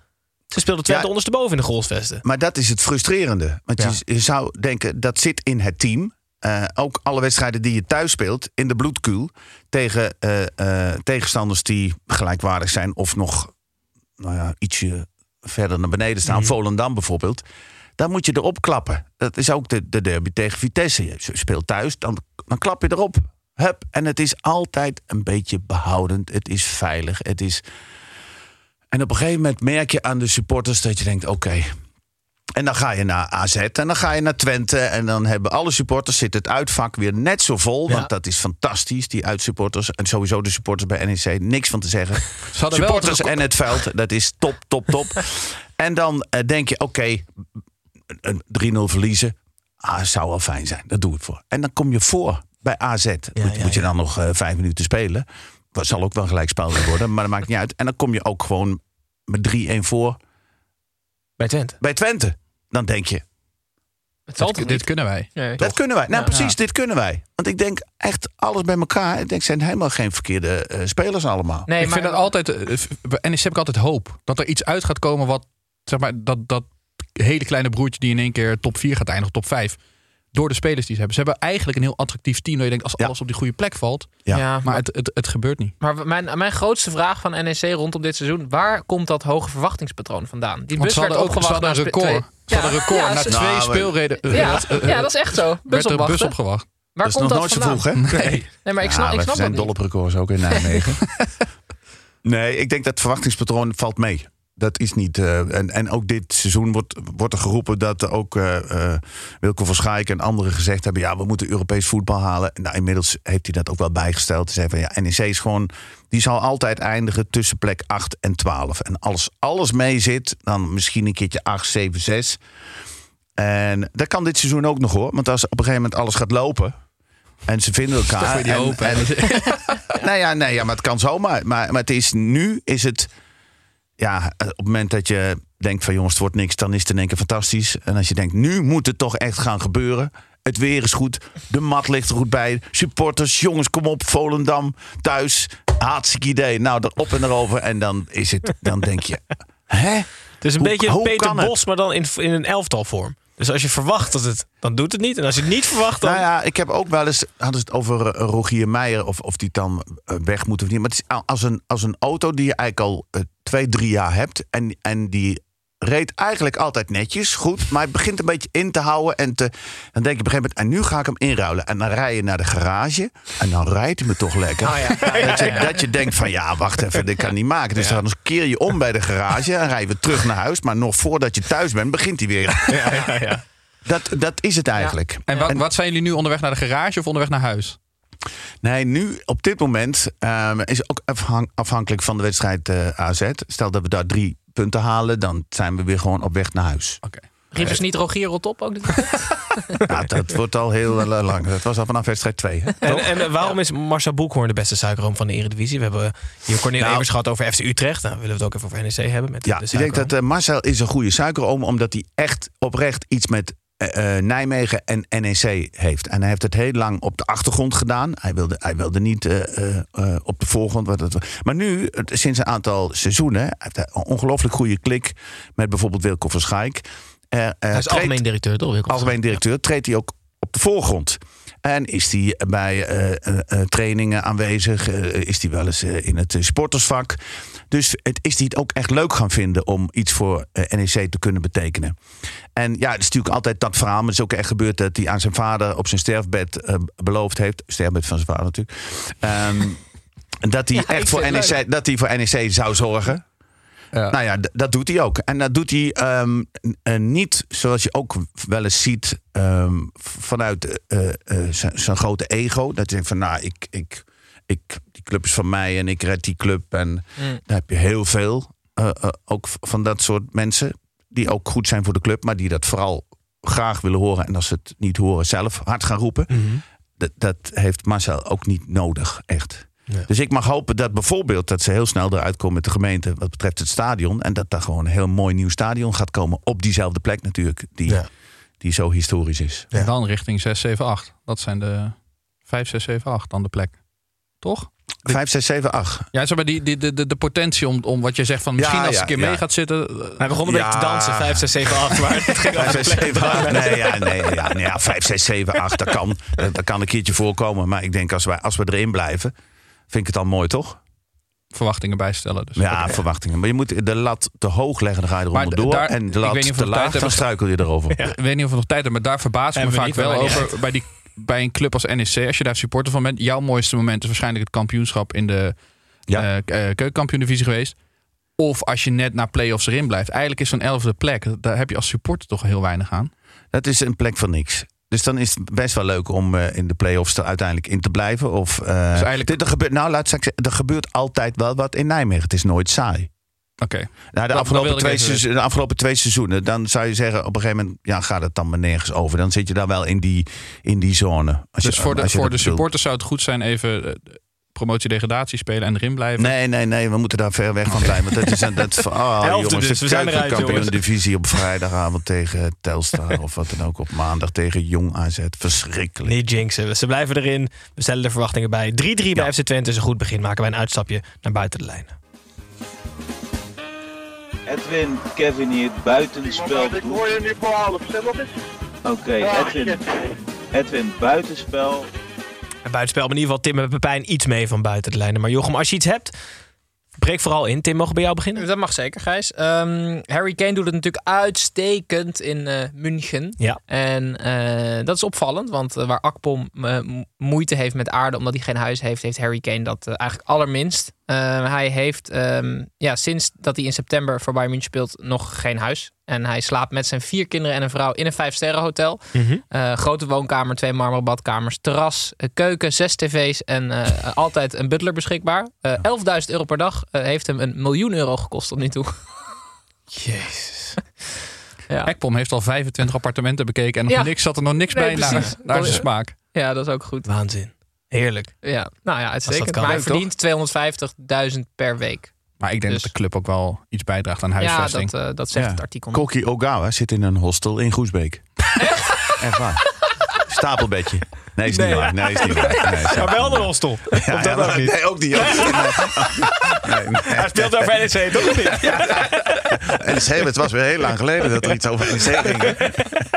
Ze speelden Twente Ja. ondersteboven in de goalsvesten. Maar dat is het frustrerende. Want Ja. je, je zou denken, dat zit in het team. Eh, ook alle wedstrijden die je thuis speelt in de bloedkuil tegen eh, eh, tegenstanders die gelijkwaardig zijn of nog nou ja, ietsje verder naar beneden staan. Volendam bijvoorbeeld. Dan moet je erop klappen. Dat is ook de, de derby tegen Vitesse. Je speelt thuis, dan, dan klap je erop. Hup. En het is altijd een beetje behoudend. Het is veilig. Het is... En op een gegeven moment merk je aan de supporters dat je denkt: oké. En dan ga je naar AZ en dan ga je naar Twente. En dan hebben alle supporters zit het uitvak weer net zo vol. Ja. Want dat is fantastisch, die uitsupporters. En sowieso de supporters bij NEC, niks van te zeggen. [LAUGHS] Supporters en het veld, dat is top, top, top. [LAUGHS] en dan eh, denk je, oké, een 3-0 verliezen. Ah, zou wel fijn zijn, dat doe ik voor. En dan kom je voor bij AZ. moet, ja, moet je dan nog eh, vijf minuten spelen. Dat zal ook wel gelijk spel worden, maar dat maakt niet uit. En dan kom je ook gewoon met 3-1 voor Bij Twente. bij Twente. Dan denk je, Het zal toch Dit, kunnen wij. Nee. dat kunnen wij. Nou, Ja. precies, dit kunnen wij. Want ik denk echt alles bij elkaar. Ik denk, zijn helemaal geen verkeerde eh, spelers allemaal. Nee, ik maar vind dat altijd. eh, Bij NEC heb ik altijd hoop. Dat er iets uit gaat komen wat. Zeg maar, dat, dat hele kleine broertje die in één keer top 4 gaat eindigen, top 5. Door de spelers die ze hebben. Ze hebben eigenlijk een heel attractief team. Dat je denkt, als Ja. alles op die goede plek valt. Ja. Ja, Maar het, het, het gebeurt niet. Maar mijn, mijn grootste vraag van NEC rondom dit seizoen... waar komt dat hoge verwachtingspatroon vandaan? Die Want bus ze werd hadden ook ze opgewacht hadden een record. twee- Ze hadden een record. Ja, na twee Nou, speelreden. Ja, eh, [LAUGHS] ja, dat is echt zo. Bus werd er een bus opgewacht. Waar dat is komt nog dat nooit zo vroeg, hè? Nee. Nee, maar ik snap, Ja, ik we snap zijn dat dol niet. op records ook in Nijmegen. [LAUGHS] nee, ik denk dat het verwachtingspatroon valt mee. Dat is niet. eh, en, en ook dit seizoen wordt, wordt er geroepen dat ook eh eh Wilco van Schaik en anderen gezegd hebben: ja, we moeten Europees voetbal halen. Nou, inmiddels heeft hij dat ook wel bijgesteld. Hij zei van ja, NEC is gewoon. Die zal altijd eindigen tussen plek 8 en 12. En als alles mee zit, dan misschien een keertje 8, 7, 6. En dat kan dit seizoen ook nog hoor. Want als op een gegeven moment alles gaat lopen. En ze vinden [LAUGHS] elkaar. en- [LAUGHS] nou ja, nee, ja, maar het kan zomaar. Maar, maar het is nu is het. Ja, eh, op het moment dat je denkt van jongens, het wordt niks, dan is het in één keer fantastisch. En als je denkt, nu moet het toch echt gaan gebeuren. Het weer is goed, de mat ligt er goed bij. Supporters, jongens, kom op, Volendam, thuis. Hartstikke idee. Nou, erop en erover. En dan is het, dan denk je, hè? Het is een Hoe- beetje hoe Peter kan het? Bos, maar dan in, in een elftalvorm. Dus als je verwacht dat het, dan doet het niet. En als je het niet verwacht, dan... Nou ja, ik heb ook wel eens, hadden ze het over eh, Rogier Meijer, of, of die dan eh, weg moet of niet. Maar het is a- als een, als een auto die je eigenlijk al twee, drie jaar hebt en, en die reed eigenlijk altijd netjes, goed. Maar hij begint een beetje in te houden. En te, dan denk je op een gegeven moment, en nu ga ik hem inruilen. En dan rij je naar de garage. En dan rijdt hij me toch lekker. Oh ja. [LAUGHS] Dat, je, dat je denkt van, ja, wacht even, dit kan niet maken. Dus dan keer je om bij de garage en rijden we terug naar huis. Maar nog voordat je thuis bent, begint hij weer. Ja, ja, ja. Dat, dat is het eigenlijk. En wat, wat zijn jullie nu onderweg naar de garage of onderweg naar huis? Nee, nu op dit moment ehm, is ook afhankelijk van de wedstrijd eh, AZ. Stel dat we daar drie punten halen, dan zijn we weer gewoon op weg naar huis. Riepen ze niet Rogier rot op ook? [LAUGHS] Ja, dat wordt al heel eh, lang. Dat was al vanaf wedstrijd 2. En, en eh, waarom is Marcel Boekhoorn de beste suikeroom van de Eredivisie? We hebben hier Cornel Nou- Evers gehad over FC Utrecht. Nou, willen we het ook even over NEC hebben met Ja, de ik denk dat Marcel is een goede suikeroom, omdat hij echt oprecht iets met eh, eh, Nijmegen en NEC heeft. En hij heeft het heel lang op de achtergrond gedaan. Hij wilde, hij wilde niet eh, op de voorgrond. Wat het, maar nu, het- sinds een aantal seizoenen, hij heeft een ongelooflijk goede klik met bijvoorbeeld Wilco van Schaik. Hij is algemeen directeur, toch? Wilco? algemeen directeur, treedt hij ook op de voorgrond. En is hij bij trainingen aanwezig? Is hij wel eens in het sportersvak? Dus het, is hij het ook echt leuk gaan vinden om iets voor eh, NEC te kunnen betekenen. En ja, het is natuurlijk altijd dat verhaal. Maar het is ook echt gebeurd dat hij aan zijn vader op zijn sterfbed eh, beloofd heeft. Sterfbed van zijn vader natuurlijk. Ehm, [LAUGHS] dat hij Ja, echt voor NEC, dat hij voor NEC zou zorgen. Nou ja, dat doet hij ook. En dat doet hij ehm, eh, niet zoals je ook wel eens ziet ehm, vanuit zijn grote ego. Dat je denkt van, nou, ik, ik, ik, die club is van mij en ik red die club. En Mm. daar heb je heel veel, eh, eh, ook van dat soort mensen. Die ook goed zijn voor de club, maar die dat vooral graag willen horen. En als ze het niet horen, zelf hard gaan roepen. Mhm. Dat, dat heeft Marcel ook niet nodig, echt. Ja. Dus ik mag hopen dat bijvoorbeeld dat ze heel snel eruit komen met de gemeente wat betreft het stadion. En dat daar gewoon een heel mooi nieuw stadion gaat komen. Op diezelfde plek natuurlijk, die, Ja. die zo historisch is. Ja. En dan richting 6, 7, 8. Dat zijn de 5, 6, 7, 8 dan de plek. Toch? 5, 6, 7, 8. Ja, zeg maar die, die, de, de, de potentie om, om wat je zegt van misschien Ja, als ja, een keer ja. mee gaat zitten. eh, Hij begon een beetje te Ja. dansen. 5, 6, 7, 8. Maar het ging 5, over 6, de plek. 7, 8. Nee, ja, nee, ja, nee, ja, 5, 6, 7, 8. Dat kan, dat, dat kan een keertje voorkomen. Maar ik denk als, wij, als we erin blijven, vind ik het al mooi, toch? verwachtingen bijstellen. Dus Ja, Oké. verwachtingen. Maar je moet de lat te hoog leggen, dan ga je eronder door. daar- en de lat te laag, dan struikel je erover. Ik weet niet of we nog tijd hebben, maar daar verbaas ik me vaak wel over. Bij, die, bij een club als NEC, als je daar supporter van bent, jouw mooiste moment is waarschijnlijk het kampioenschap in de Ja. eh, eh, keukenkampioen-divisie geweest. Of als je net naar play-offs erin blijft. Eigenlijk is zo'n elfde plek, daar heb je als supporter toch heel weinig aan. Dat is een plek van niks. Dus dan is het best wel leuk om eh, in de play-offs er uiteindelijk in te blijven. Of, eh, eigenlijk- dit, er gebeurt, nou, laat ik zeggen, er gebeurt altijd wel wat in Nijmegen. Het is nooit saai. Oké. Nou, de, afgelopen twee even seizoenen, de afgelopen twee seizoenen, dan zou je zeggen, op een gegeven moment ja, gaat het dan maar nergens over. Dan zit je daar wel in die, in die zone. Als Dus je, voor de, voor de bedoelt. supporters zou het goed zijn even eh, promotie-degradatie spelen en erin blijven. Nee, nee, nee, we moeten daar ver weg van zijn. Want dat is een, dat, [LAUGHS] oh, jongens, dus, de we zijn eruit, jongens. divisie op vrijdagavond tegen Telstar [LAUGHS] of wat dan ook. Op maandag tegen Jong AZ. Verschrikkelijk. Niet jinxen. Ze blijven erin. We stellen de verwachtingen bij. 3-3 bij Ja. FC Twente is een goed begin. Maken wij een uitstapje naar buiten de lijnen. Edwin, Kevin hier buitenspel doet. hoor je nu voor half, zeg nog eens. Oké, Edwin, Edwin buitenspel. En buitenspel, maar in ieder geval Tim en Pepijn iets mee van buiten de lijnen. Maar Jochem, als je iets hebt, breek vooral in. Tim, mogen we bij jou beginnen? Dat mag zeker, Gijs. Ehm, Harry Kane doet het natuurlijk uitstekend in eh, München. Ja. En eh, dat is opvallend, want eh, waar Akpom mo- moeite heeft met aarde omdat hij geen huis heeft, heeft Harry Kane dat eigenlijk allerminst. Eh, hij heeft ehm, ja, sinds dat hij in september voor Bayern München speelt nog geen huis. En hij slaapt met zijn vier kinderen en een vrouw in een vijfsterrenhotel. Mhm. Eh, grote woonkamer, twee marmeren badkamers, terras, eh, keuken, zes tv's en eh, altijd een butler beschikbaar. Eh 11.000 euro per dag eh, heeft hem een miljoen euro gekost tot nu toe. Jezus. [LAUGHS] ja. Ekpom heeft al 25 appartementen bekeken en nog Ja. niks zat er nog niks Nee, bij naar, naar zijn smaak. ja, dat is ook goed. Waanzin. Heerlijk. Ja, nou ja, uitstekend. kan. Maar hij Leuk, verdient 250.000 per week. Maar ik denk Dus- dat de club ook wel iets bijdraagt aan Ja, huisvesting. dat, eh, dat zegt Ja. het artikel. Koki Ogawa zit in een hostel in Groesbeek. [LAUGHS] Echt waar. Stapelbedje. Nee, is niet waar. Nee, is niet waar. Nee, is wel. Ja, dat ja, ook niet. Nee, ook niet. [LAUGHS] Nee, nee, Hij speelt over NEC, toch of niet? En het was weer heel lang geleden dat er iets over NEC ging.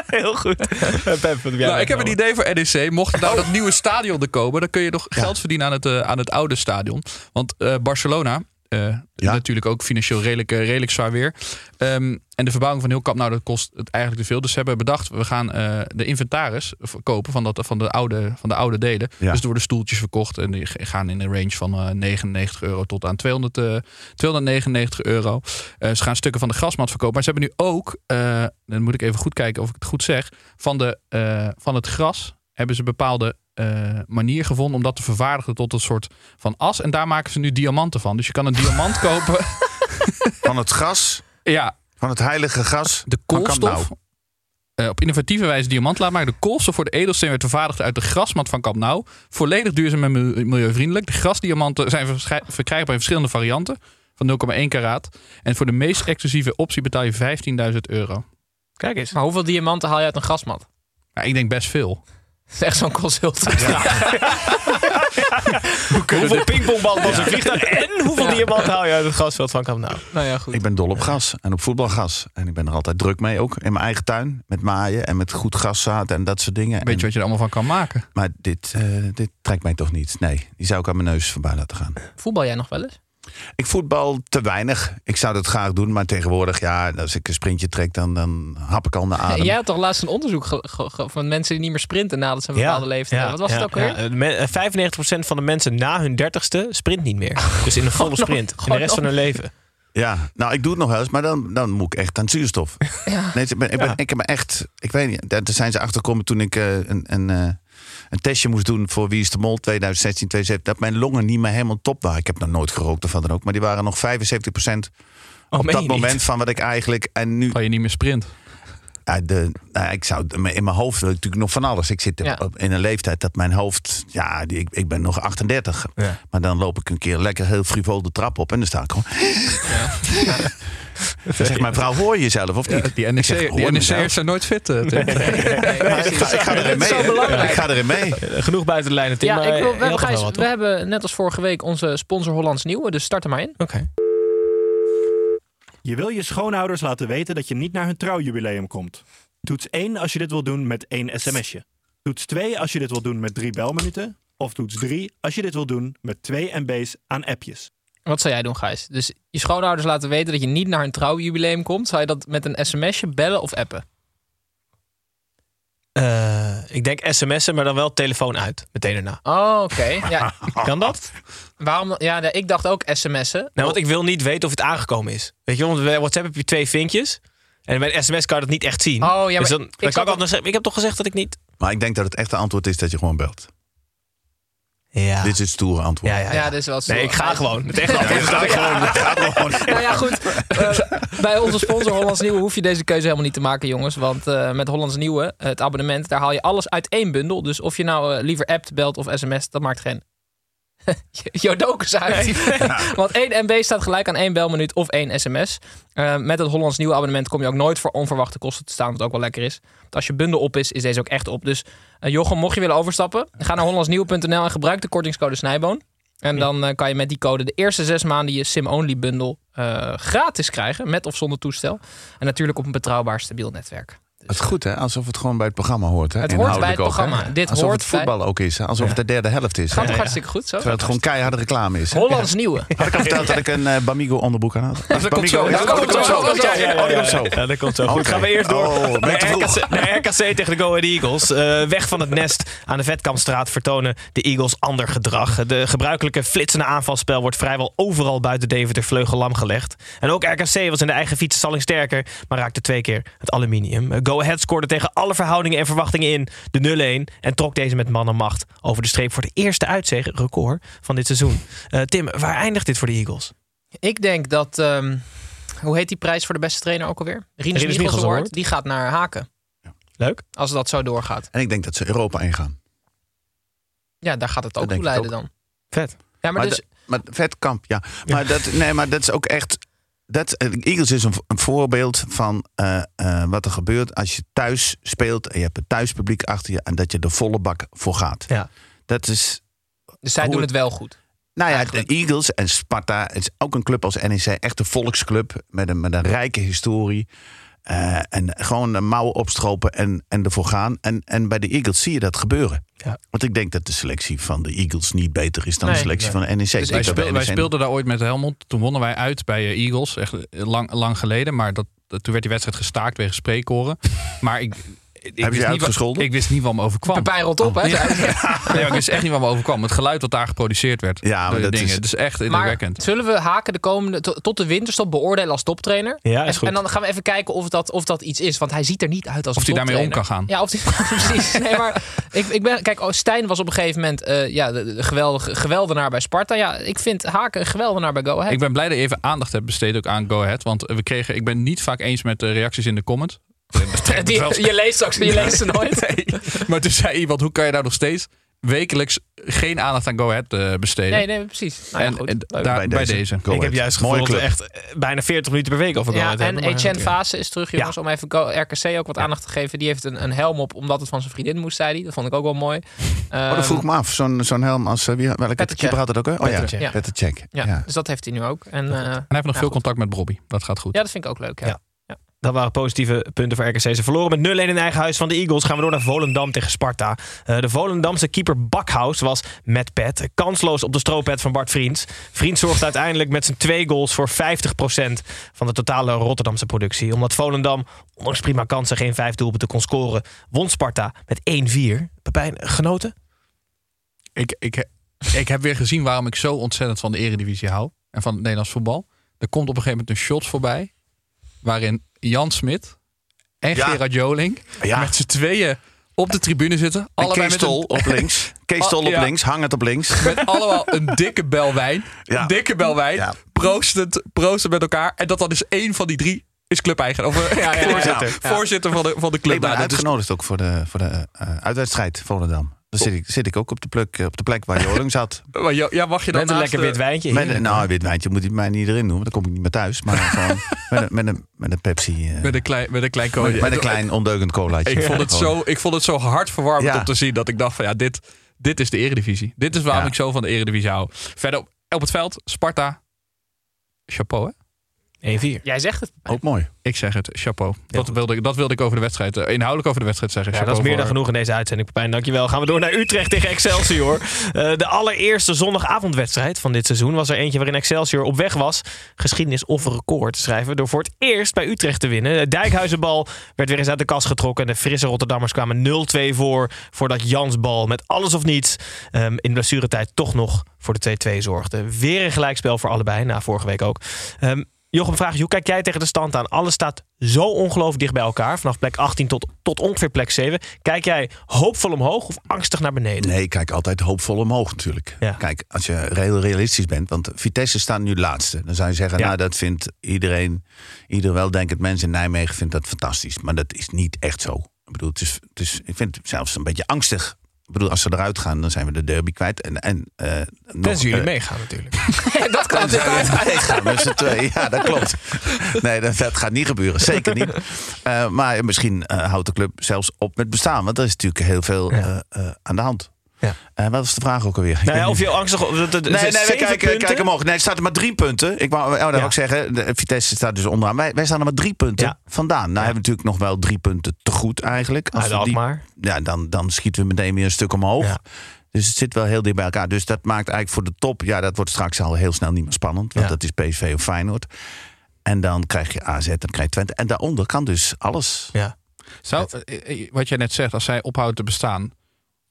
Heel goed. Eh, Pep, Nou, ik heb een idee voor NEC. Mocht er nou Oh. dat nieuwe stadion er komen, dan kun je nog geld verdienen aan het, eh, aan het oude stadion. Want eh, Barcelona eh, natuurlijk ook financieel redelijk, eh, redelijk zwaar weer. Ehm, en de verbouwing van heel Kamp Nou, dat kost het eigenlijk te veel. Dus ze hebben bedacht, we gaan eh, de inventaris verkopen van, dat, van, de, oude, van de oude delen. Ja. Dus er worden stoeltjes verkocht en die gaan in een range van eh, 99 euro tot aan 200, eh, 299 euro. Ze gaan stukken van de grasmat verkopen. Maar ze hebben nu ook, dan moet ik even goed kijken of ik het goed zeg, van, de, van het gras hebben ze bepaalde eh, manier gevonden om dat te vervaardigen tot een soort van as. En daar maken ze nu diamanten van. Dus je kan een diamant [LAUGHS] kopen. Van het gas, ja, van het heilige gas. de van Camp Nou. koolstof. eh, op innovatieve wijze diamant laten maken. De koolstof voor de edelsteen werd vervaardigd uit de grasmat van Camp Nou. Volledig duurzaam en mil- milieuvriendelijk. De grasdiamanten zijn verkrijgbaar in verschillende varianten. Van 0,1 karaat. En voor de meest exclusieve optie betaal je 15.000 euro. Kijk eens. Maar hoeveel diamanten haal je uit een grasmat? Ik denk best veel. Dat is [LAUGHS] echt zo'n consultant. [LAUGHS] [LAUGHS] Hoeveel pingpongballen was een vliegtuig en hoeveel diamanten haal je uit het grasveld van Camp Nou? Nou ja, goed. Ik ben dol op gas en op voetbalgas. En ik ben er altijd druk mee ook. In mijn eigen tuin. Met maaien en met goed graszaad en dat soort dingen. Weet je wat je er allemaal van kan maken? Maar dit, eh, dit trekt mij toch niet. Nee, die zou ik aan mijn neus voorbij laten gaan. Voetbal jij nog wel eens? Ik voetbal te weinig. Ik zou dat graag doen, maar tegenwoordig, ja, als ik een sprintje trek, dan, dan hap ik al naar adem. [LAUGHS] Jij had toch laatst een onderzoek ge- ge- ge- van mensen die niet meer sprinten nadat ze een bepaalde leeftijd hebben. Wat was het ook ja. weer? Eh, me- eh, 95% van de mensen na hun dertigste sprint niet meer. [LAUGHS] Dus in een volle sprint. In de rest van hun leven. Ja, nou, ik doe het nog wel eens, maar dan, dan moet ik echt aan zuurstof. Nee, ik, ben, ik, ben, ik heb me echt, ik weet niet, daar zijn ze achtergekomen toen ik eh, een, een, eh, een testje moest doen voor Wie is de Mol 2016, 2017, dat mijn longen niet meer helemaal top waren. Ik heb nog nooit gerookt of wat dan ook, maar die waren nog 75% Oh, op dat moment niet? van wat ik eigenlijk, en nu, Kan je niet meer sprint. Ja, de, nou, ik zou in mijn hoofd wil ik natuurlijk nog van alles. Ik zit Ja. op- in een leeftijd dat mijn hoofd, ja, die, ik, ik ben nog 38. Ja. Maar dan loop ik een keer lekker heel frivol de trap op en dan sta ik gewoon. Dan [LAUGHS] [LAUGHS] zegt mijn vrouw, hoor je jezelf of niet? Die zeg, NEC die. NEC'ers zijn nooit fit. eh. Maar ik, ga, ik ga erin mee. Ik ga erin mee. Eh, Genoeg buiten de lijnen, Tim. Ja, maar, ik wil, eh, we, hebben, Gijs, we net als vorige week onze sponsor Hollands Nieuwe, dus start er maar in. Oké. Je wil je schoonouders laten weten dat je niet naar hun trouwjubileum komt. Toets 1 als je dit wil doen met één sms'je. Toets 2 als je dit wil doen met drie belminuten. Of toets 3 als je dit wil doen met 2 MB's aan appjes. Wat zou jij doen, Gijs? Dus je schoonouders laten weten dat je niet naar hun trouwjubileum komt. Zou je dat met een sms'je bellen of appen? Eh, ik denk sms'en, maar dan wel telefoon uit. Meteen daarna. Oh, oké. Ja, [LAUGHS] Kan dat? waarom? Ja, ik dacht ook sms'en. Nou, want ik wil niet weten of het aangekomen is. Weet je, want bij WhatsApp heb je twee vinkjes. En bij sms kan je dat niet echt zien. Oh, ja, dus dan, ik dan kan zat ik altijd zeggen, ik heb toch gezegd dat ik niet... Maar ik denk dat het echte antwoord is dat je gewoon belt. Ja. Dit is het stoere antwoord. ja, ja, ja. Ja, dit is wel zo. Nee, ik ga gewoon. Het echte antwoord is dat ik ga. Nou ja, goed. Eh, bij onze sponsor Hollands Nieuwe hoef je deze keuze helemaal niet te maken, jongens. Want eh, met Hollands Nieuwe, het abonnement, daar haal je alles uit één bundel. Dus of je nou eh, liever appt, belt of sms, dat maakt geen... [LAUGHS] Jodokus [LAUGHS] uit. Want één MB staat gelijk aan één belminuut of één sms. Eh, met het Hollands Nieuwe abonnement kom je ook nooit voor onverwachte kosten te staan, wat ook wel lekker is. Want als je bundel op is, is deze ook echt op. Dus eh, Jochem, mocht je willen overstappen, ga naar hollandsnieuwe.nl en gebruik de kortingscode Snijboon. En dan eh, kan je met die code de eerste zes maanden je SIM-only bundle eh, gratis krijgen. Met of zonder toestel. En natuurlijk op een betrouwbaar stabiel netwerk. Het is goed, hè? Alsof het gewoon bij het programma hoort. Hè? Het hoort bij het ook, hè? programma. Dit Alsof hoort het voetbal ook is. Hè? Alsof het de derde helft is. hè? Gaat toch hartstikke goed zo? Terwijl het gewoon keiharde reclame is. hè? Hollands Nieuwe. Had ik al verteld dat ik een eh, Bamigo onderbroek aan had? Dat komt zo. Dat komt zo. Oh, die komt zo. Ja, dat komt zo. Goed, gaan we eerst door Oh, naar, RKC tegen de Go Ahead Eagles. Eh, weg van het nest aan de Vetkampstraat vertonen de Eagles ander gedrag. De gebruikelijke flitsende aanvalspel wordt vrijwel overal buiten Deventer vleugel lam gelegd. En ook RKC was in de eigen fietsenstalling sterker, maar raakte twee keer het aluminium. Eh, Go Ahead scoorde tegen alle verhoudingen en verwachtingen in de 0-1 en trok deze met man en macht over de streep voor de eerste record van dit seizoen. Eh, Tim, waar eindigt dit voor de Eagles? Ik denk dat... ehm, hoe heet die prijs voor de beste trainer ook alweer? Rinus Rinus Michels Michels Award. Award. Die gaat naar Haken. Leuk. Als dat zo doorgaat. En ik denk dat ze Europa ingaan. Ja, daar gaat het ook toe leiden ook. dan. Vet. Ja, maar, Maar, dus... de- maar Vetkamp, ja. Maar, Dat, nee, maar dat is ook echt... Dat, eh, Eagles is een, een voorbeeld van eh, eh, wat er gebeurt als je thuis speelt... en je hebt het thuispubliek achter je... en dat je de volle bak voor gaat. Ja. Dat is... dus zij doen het- het wel goed. Nou ja, Eigenlijk. de Eagles en Sparta het is ook een club als NEC. Echt een volksclub met een, met een rijke historie. Eh, en gewoon de mouwen opstropen en, en ervoor gaan. En, en bij de Eagles zie je dat gebeuren. Ja. Want ik denk dat de selectie van de Eagles niet beter is dan Nee, de selectie nee. van de NEC. Dus wij, speel- wij speelden daar ooit met Helmond. Toen wonnen wij uit bij eh, Eagles. Echt lang, lang geleden. Maar dat, dat- toen werd die wedstrijd gestaakt wegen spreekkoren. [LAUGHS] Maar ik, ik, je wist niet uitgescholden? wat, ik wist niet wat me overkwam. Pepijn rot op, hè? Nee, maar [LAUGHS] ik wist echt niet wat me overkwam. Het geluid wat daar geproduceerd werd. Ja, maar de dat dingen. is- Het is echt Maar indrukwekkend. zullen we haken de komende to- tot de winterstop beoordelen als toptrainer? Ja, is en, goed. en dan gaan we even kijken of dat, of dat iets is. Want hij ziet er niet uit als Of hij daarmee om kan gaan. Ja, of hij [LAUGHS] precies. Nee, maar ik, ik ben, kijk, oh, Stijn was op een gegeven moment eh, ja, de, de geweldige geweldenaar bij Sparta. Ja, ik vind Haken een geweldenaar bij Go Ahead. Ik ben blij dat je even aandacht hebt besteed ook aan Go Ahead. Want we kregen, ik ben niet vaak eens met de reacties in de comments. [LAUGHS] Die- je leest straks, je leest ze nooit. [LAUGHS] Nee. Maar toen zei iemand, hoe kan je nou nog steeds wekelijks geen aandacht aan Go Ahead eh, besteden? Nee, nee, precies. Nou ja, en goed. en Leuk. daar, Bij bij, deze. Go ik heb juist gevoeld dat echt eh, bijna 40 minuten per week over Go Ja, Ahead en maar Etienne. Fase is terug, jongens, om even Go- RKC ook wat aandacht te geven. Die heeft een, een helm op, omdat het van zijn vriendin moest, zei hij. Dat vond ik ook wel mooi. [LAUGHS] Oh, dat vroeg ik me af. Zo'n zo'n helm als... uh, wie, welke keeper had het ook? Hè? Oh ja, Petr Cech. Ja. Dus dat heeft hij nu ook. En, eh, En hij heeft nog ja, veel goed. contact met Bobby. Dat gaat goed. Ja, dat vind ik ook leuk. Ja. Dat waren positieve punten voor RKC. Ze verloren met 0-1 in eigen huis van de Eagles. Gaan we door naar Volendam tegen Sparta. Eh, de Volendamse keeper Bakhaus was met pet. Kansloos op de stroopet van Bart Vriends. Vriends zorgde uiteindelijk met zijn twee goals voor 50% van de totale Rotterdamse productie. Omdat Volendam, ondanks prima kansen, geen vijf doelpunten kon scoren, won Sparta met 1-4. Pepijn, genoten? Ik, ik, ik heb weer gezien waarom ik zo ontzettend van de Eredivisie hou. En van het Nederlands voetbal. Er komt op een gegeven moment een shot voorbij. Waarin Jan Smit en Ja. Gerard Joling Ja. met z'n tweeën op de tribune zitten. Allebei Kees met een, op [LAUGHS] links. Kees Tol Oh, op ja. links. Hangend op links. [LAUGHS] met allemaal een dikke bel wijn. Een dikke bel wijn. Proostend, met elkaar. En dat dan is één van die drie is clubeigenaar. Of eh, [LAUGHS] ja, ja. voorzitter, voorzitter van de, van de club. Ik ben Nou, uitgenodigd ook voor de, voor de eh, uitwedstrijd Volendam. Dan zit ik, zit ik ook op de, plek, op de plek waar Joling zat. [LAUGHS] maar jo- ja, mag je dan Met een lekker de- wit wijntje. Met, een- nou, een wit wijntje moet hij mij niet erin doen. Want dan kom ik niet meer thuis. Maar gewoon [LAUGHS] met een, met een, met een Pepsi. eh, Met een klein, met een klein met, kootje. met een klein ondeugend colaatje. Ik vond, het zo, ik vond het zo hartverwarmend Ja. om te zien dat ik dacht van ja, dit, dit is de eredivisie. Dit is waarom Ja. ik zo van de eredivisie hou. Verder op, op het veld, Sparta. Chapeau hè? 1-4. Jij zegt het. Ook mooi. Ik zeg het, chapeau. dat, wilde, ik- dat wilde ik over de wedstrijd, eh, inhoudelijk over de wedstrijd zeggen. Ja, dat is meer dan voor- genoeg in deze uitzending, Pepijn. Dankjewel. Gaan we door naar Utrecht tegen Excelsior. [LAUGHS] Eh, de allereerste zondagavondwedstrijd van dit seizoen was er eentje waarin Excelsior op weg was geschiedenis of een record te schrijven door voor het eerst bij Utrecht te winnen. De Dijkhuizenbal werd weer eens uit de kast getrokken en de frisse Rotterdammers kwamen 0-2 voor voordat Jans bal met alles of niets ehm, in blessuretijd toch nog voor de 2-2 zorgde. Weer een gelijkspel voor allebei, na vorige week ook. Ehm, Jochem, vraag je, hoe kijk jij tegen de stand aan? Alles staat zo ongelooflijk dicht bij elkaar. Vanaf plek 18 tot, tot ongeveer plek 7. Kijk jij hoopvol omhoog of angstig naar beneden? Nee, ik kijk altijd hoopvol omhoog natuurlijk. Ja. Kijk, als je heel realistisch bent. Want Vitesse staat nu laatste. Dan zou je zeggen, Ja. nou dat vindt iedereen. Ieder weldenkend mens in Nijmegen vindt dat fantastisch. Maar dat is niet echt zo. Ik bedoel, het is, het is, ik vind het zelfs een beetje angstig. Ik bedoel, als ze eruit gaan, dan zijn we de derby kwijt. En, en, eh, nog, Tenzij jullie eh, meegaan natuurlijk. [LAUGHS] dat kan [LAUGHS] Tenzij natuurlijk meegaan met z'n tweeën. Ja, dat klopt. Nee, dat, dat gaat niet gebeuren. Zeker niet. Eh, maar misschien houdt de club zelfs op met bestaan. Want er is natuurlijk heel veel Ja. eh, eh, aan de hand. Ja. Eh, wat was de vraag ook alweer? Ik Nou ja, of je angstig... Nee, Nee, nee, we kijken, kijken omhoog. Nee, het staat er maar drie punten. Ik wou, oh, dat ik zeggen, de Vitesse staat dus onderaan. Wij, wij staan er maar drie punten Ja. vandaan. Nou hebben we natuurlijk nog wel drie punten te goed eigenlijk. Uit we die- Alkmaar. ja, dan, dan schieten we meteen weer een stuk omhoog. Ja. Dus het zit wel heel dicht bij elkaar. Dus dat maakt eigenlijk voor de top... Ja, dat wordt straks al heel snel niet meer spannend. Want Ja. dat is PSV of Feyenoord. En dan krijg je AZ, dan krijg je Twente. En daaronder kan dus alles. Ja. Zou, eh, eh, wat jij net zegt, als zij ophoudt te bestaan.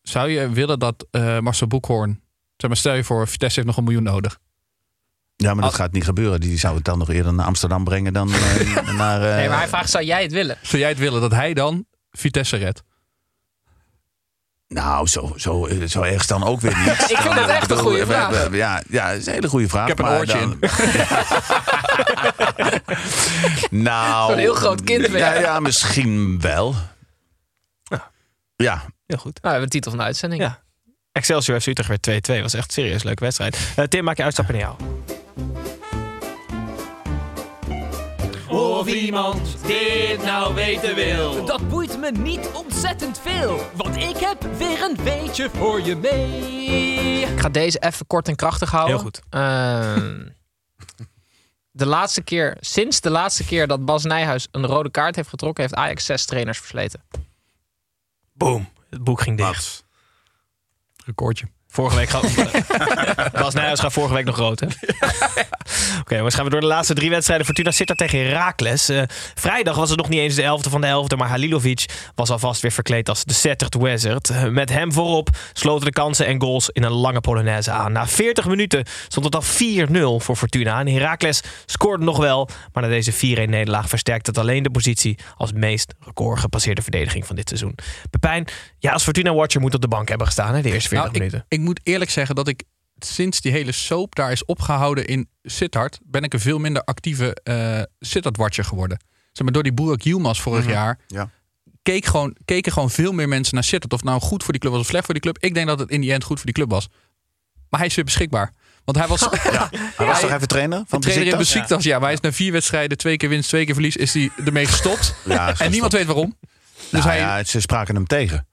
Zou je willen dat eh Marcel Boekhoorn... Zeg maar, stel je voor, Vitesse heeft nog een miljoen nodig. Ja, maar dat Al- gaat niet gebeuren. Die zou het dan nog eerder naar Amsterdam brengen dan eh, [LAUGHS] naar... eh, Nee, maar hij vraagt, zou jij het willen? Zou jij het willen dat hij dan Vitesse redt? Nou, zo, zo, zo erg dan ook weer niet. [LAUGHS] Ik vind dat echt een goede we- vraag. we- Ja, ja, dat is een hele goede vraag. Ik heb een maar oortje dan- [LAUGHS] nou, Zo'n heel groot kind ben Ja, ja, misschien wel. Ja, Heel goed. Nou, we hebben de titel van de uitzending. Ja. Excelsior FC Utrecht werd 2-2. Was echt een serieus leuke wedstrijd. Eh, Tim, maak je uitstappen naar jou. Of iemand dit nou weten wil. Dat boeit me niet ontzettend veel, want ik heb weer een beetje voor je mee. Ik ga deze even kort en krachtig houden. Heel goed. Ehm, de laatste keer, sinds de laatste keer dat Bas Nijhuis een rode kaart heeft getrokken, heeft Ajax zes trainers versleten. Boom. Het boek ging dicht. Recordje. Vorige week gaat [LAUGHS] Bas Nijhuis gaat vorige week nog rood, hè? [LAUGHS] Oké, jongens, gaan we door de laatste drie wedstrijden. Fortuna zit er tegen Herakles. Eh, vrijdag was het nog niet eens de elfde van de elfde, maar Halilovic was alvast weer verkleed als de Settered Wizard. Eh, met hem voorop sloten de kansen en goals in een lange Polonaise aan. Na 40 minuten stond het al 4-0 voor Fortuna. En Herakles scoorde nog wel, maar na deze 4-1-nederlaag versterkt het alleen de positie als meest record gepasseerde verdediging van dit seizoen. Pepijn, ja, als Fortuna-watcher moet op de bank hebben gestaan, hè, de eerste 40 Nou, ik, minuten. ik moet eerlijk zeggen dat ik sinds die hele soap daar is opgehouden in Sittard, ben ik een veel minder actieve eh Sittard-watcher geworden. Zeg maar, door die Burak Yilmaz vorig Mhm. jaar Ja. keek gewoon, keken gewoon veel meer mensen naar Sittard. Of nou goed voor die club was of slecht voor die club. Ik denk dat het in die end goed voor die club was. Maar hij is weer beschikbaar. Want hij was, [LAUGHS] Hij was toch even trainer van de trainer in Besiktas? Ja, maar hij is na vier wedstrijden, twee keer winst, twee keer verlies, is hij ermee gestopt. Ja, en niemand weet waarom. Dus Dus hij, ja, ze spraken hem tegen.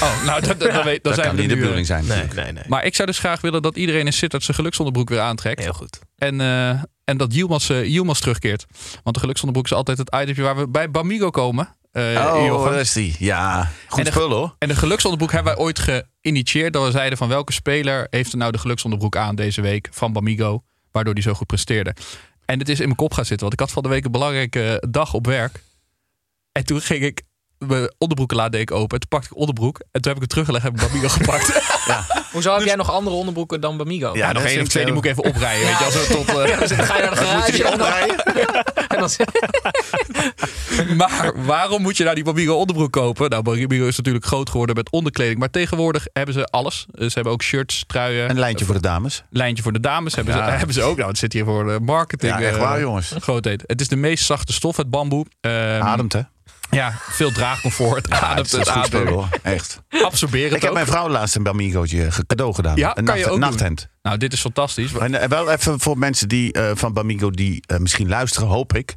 Oh, nou, dat, dat, dat, weet- Dat zijn kan we niet de bedoeling zijn. Nee, natuurlijk. nee, nee. Maar ik zou dus graag willen dat iedereen in Sittard zijn geluksonderbroek weer aantrekt. Heel goed. En, eh, en dat Yilmaz, eh, Yilmaz terugkeert. Want de geluksonderbroek is altijd het itemje waar we bij Bamigo komen. eh, Oh, daar is die. Ja, goed En de- spul hoor. En de geluksonderbroek hebben wij ooit geïnitieerd. Dat we zeiden van welke speler heeft er nou de geluksonderbroek aan deze week van Bamigo. Waardoor die zo goed presteerde. En het is in mijn kop gaan zitten. Want ik had van de week een belangrijke dag op werk. En toen ging ik mijn deed ik open. En toen pakte ik onderbroek. En toen heb ik hem teruggelegd en heb ik Bamigo [LAUGHS] gepakt. Hoezo heb jij nog andere onderbroeken dan Bamigo? Ja, nog één of twee, die ik moet ik even oprijden. Weet je, als we tot, [LAUGHS] eh, Ja, dus dan ga je naar de [LAUGHS] garage en dan, en dan Maar waarom moet je nou die Bamigo onderbroek kopen? Nou, Bamigo is natuurlijk groot geworden met onderkleding. Maar tegenwoordig hebben ze alles. Ze hebben ook shirts, truien. Een lijntje voor de dames. Lijntje voor de dames hebben, Ja. ze, hebben ze ook. Nou, het zit hier voor de marketing. Ja, echt eh, waar, jongens. Grootheid. Het is de meest zachte stof, het bamboe. Ehm, Ademt, hè? Ja, veel draagcomfort. Ja, ademt, het is spul. Echt. Absorberend Ik heb mijn vrouw laatst een Bamigootje ge- cadeau gedaan. Ja, een kan je ook doen. nachthemd. Nou, dit is fantastisch. En eh, wel even voor mensen die, eh, van Bamigo die eh, misschien luisteren, hoop ik.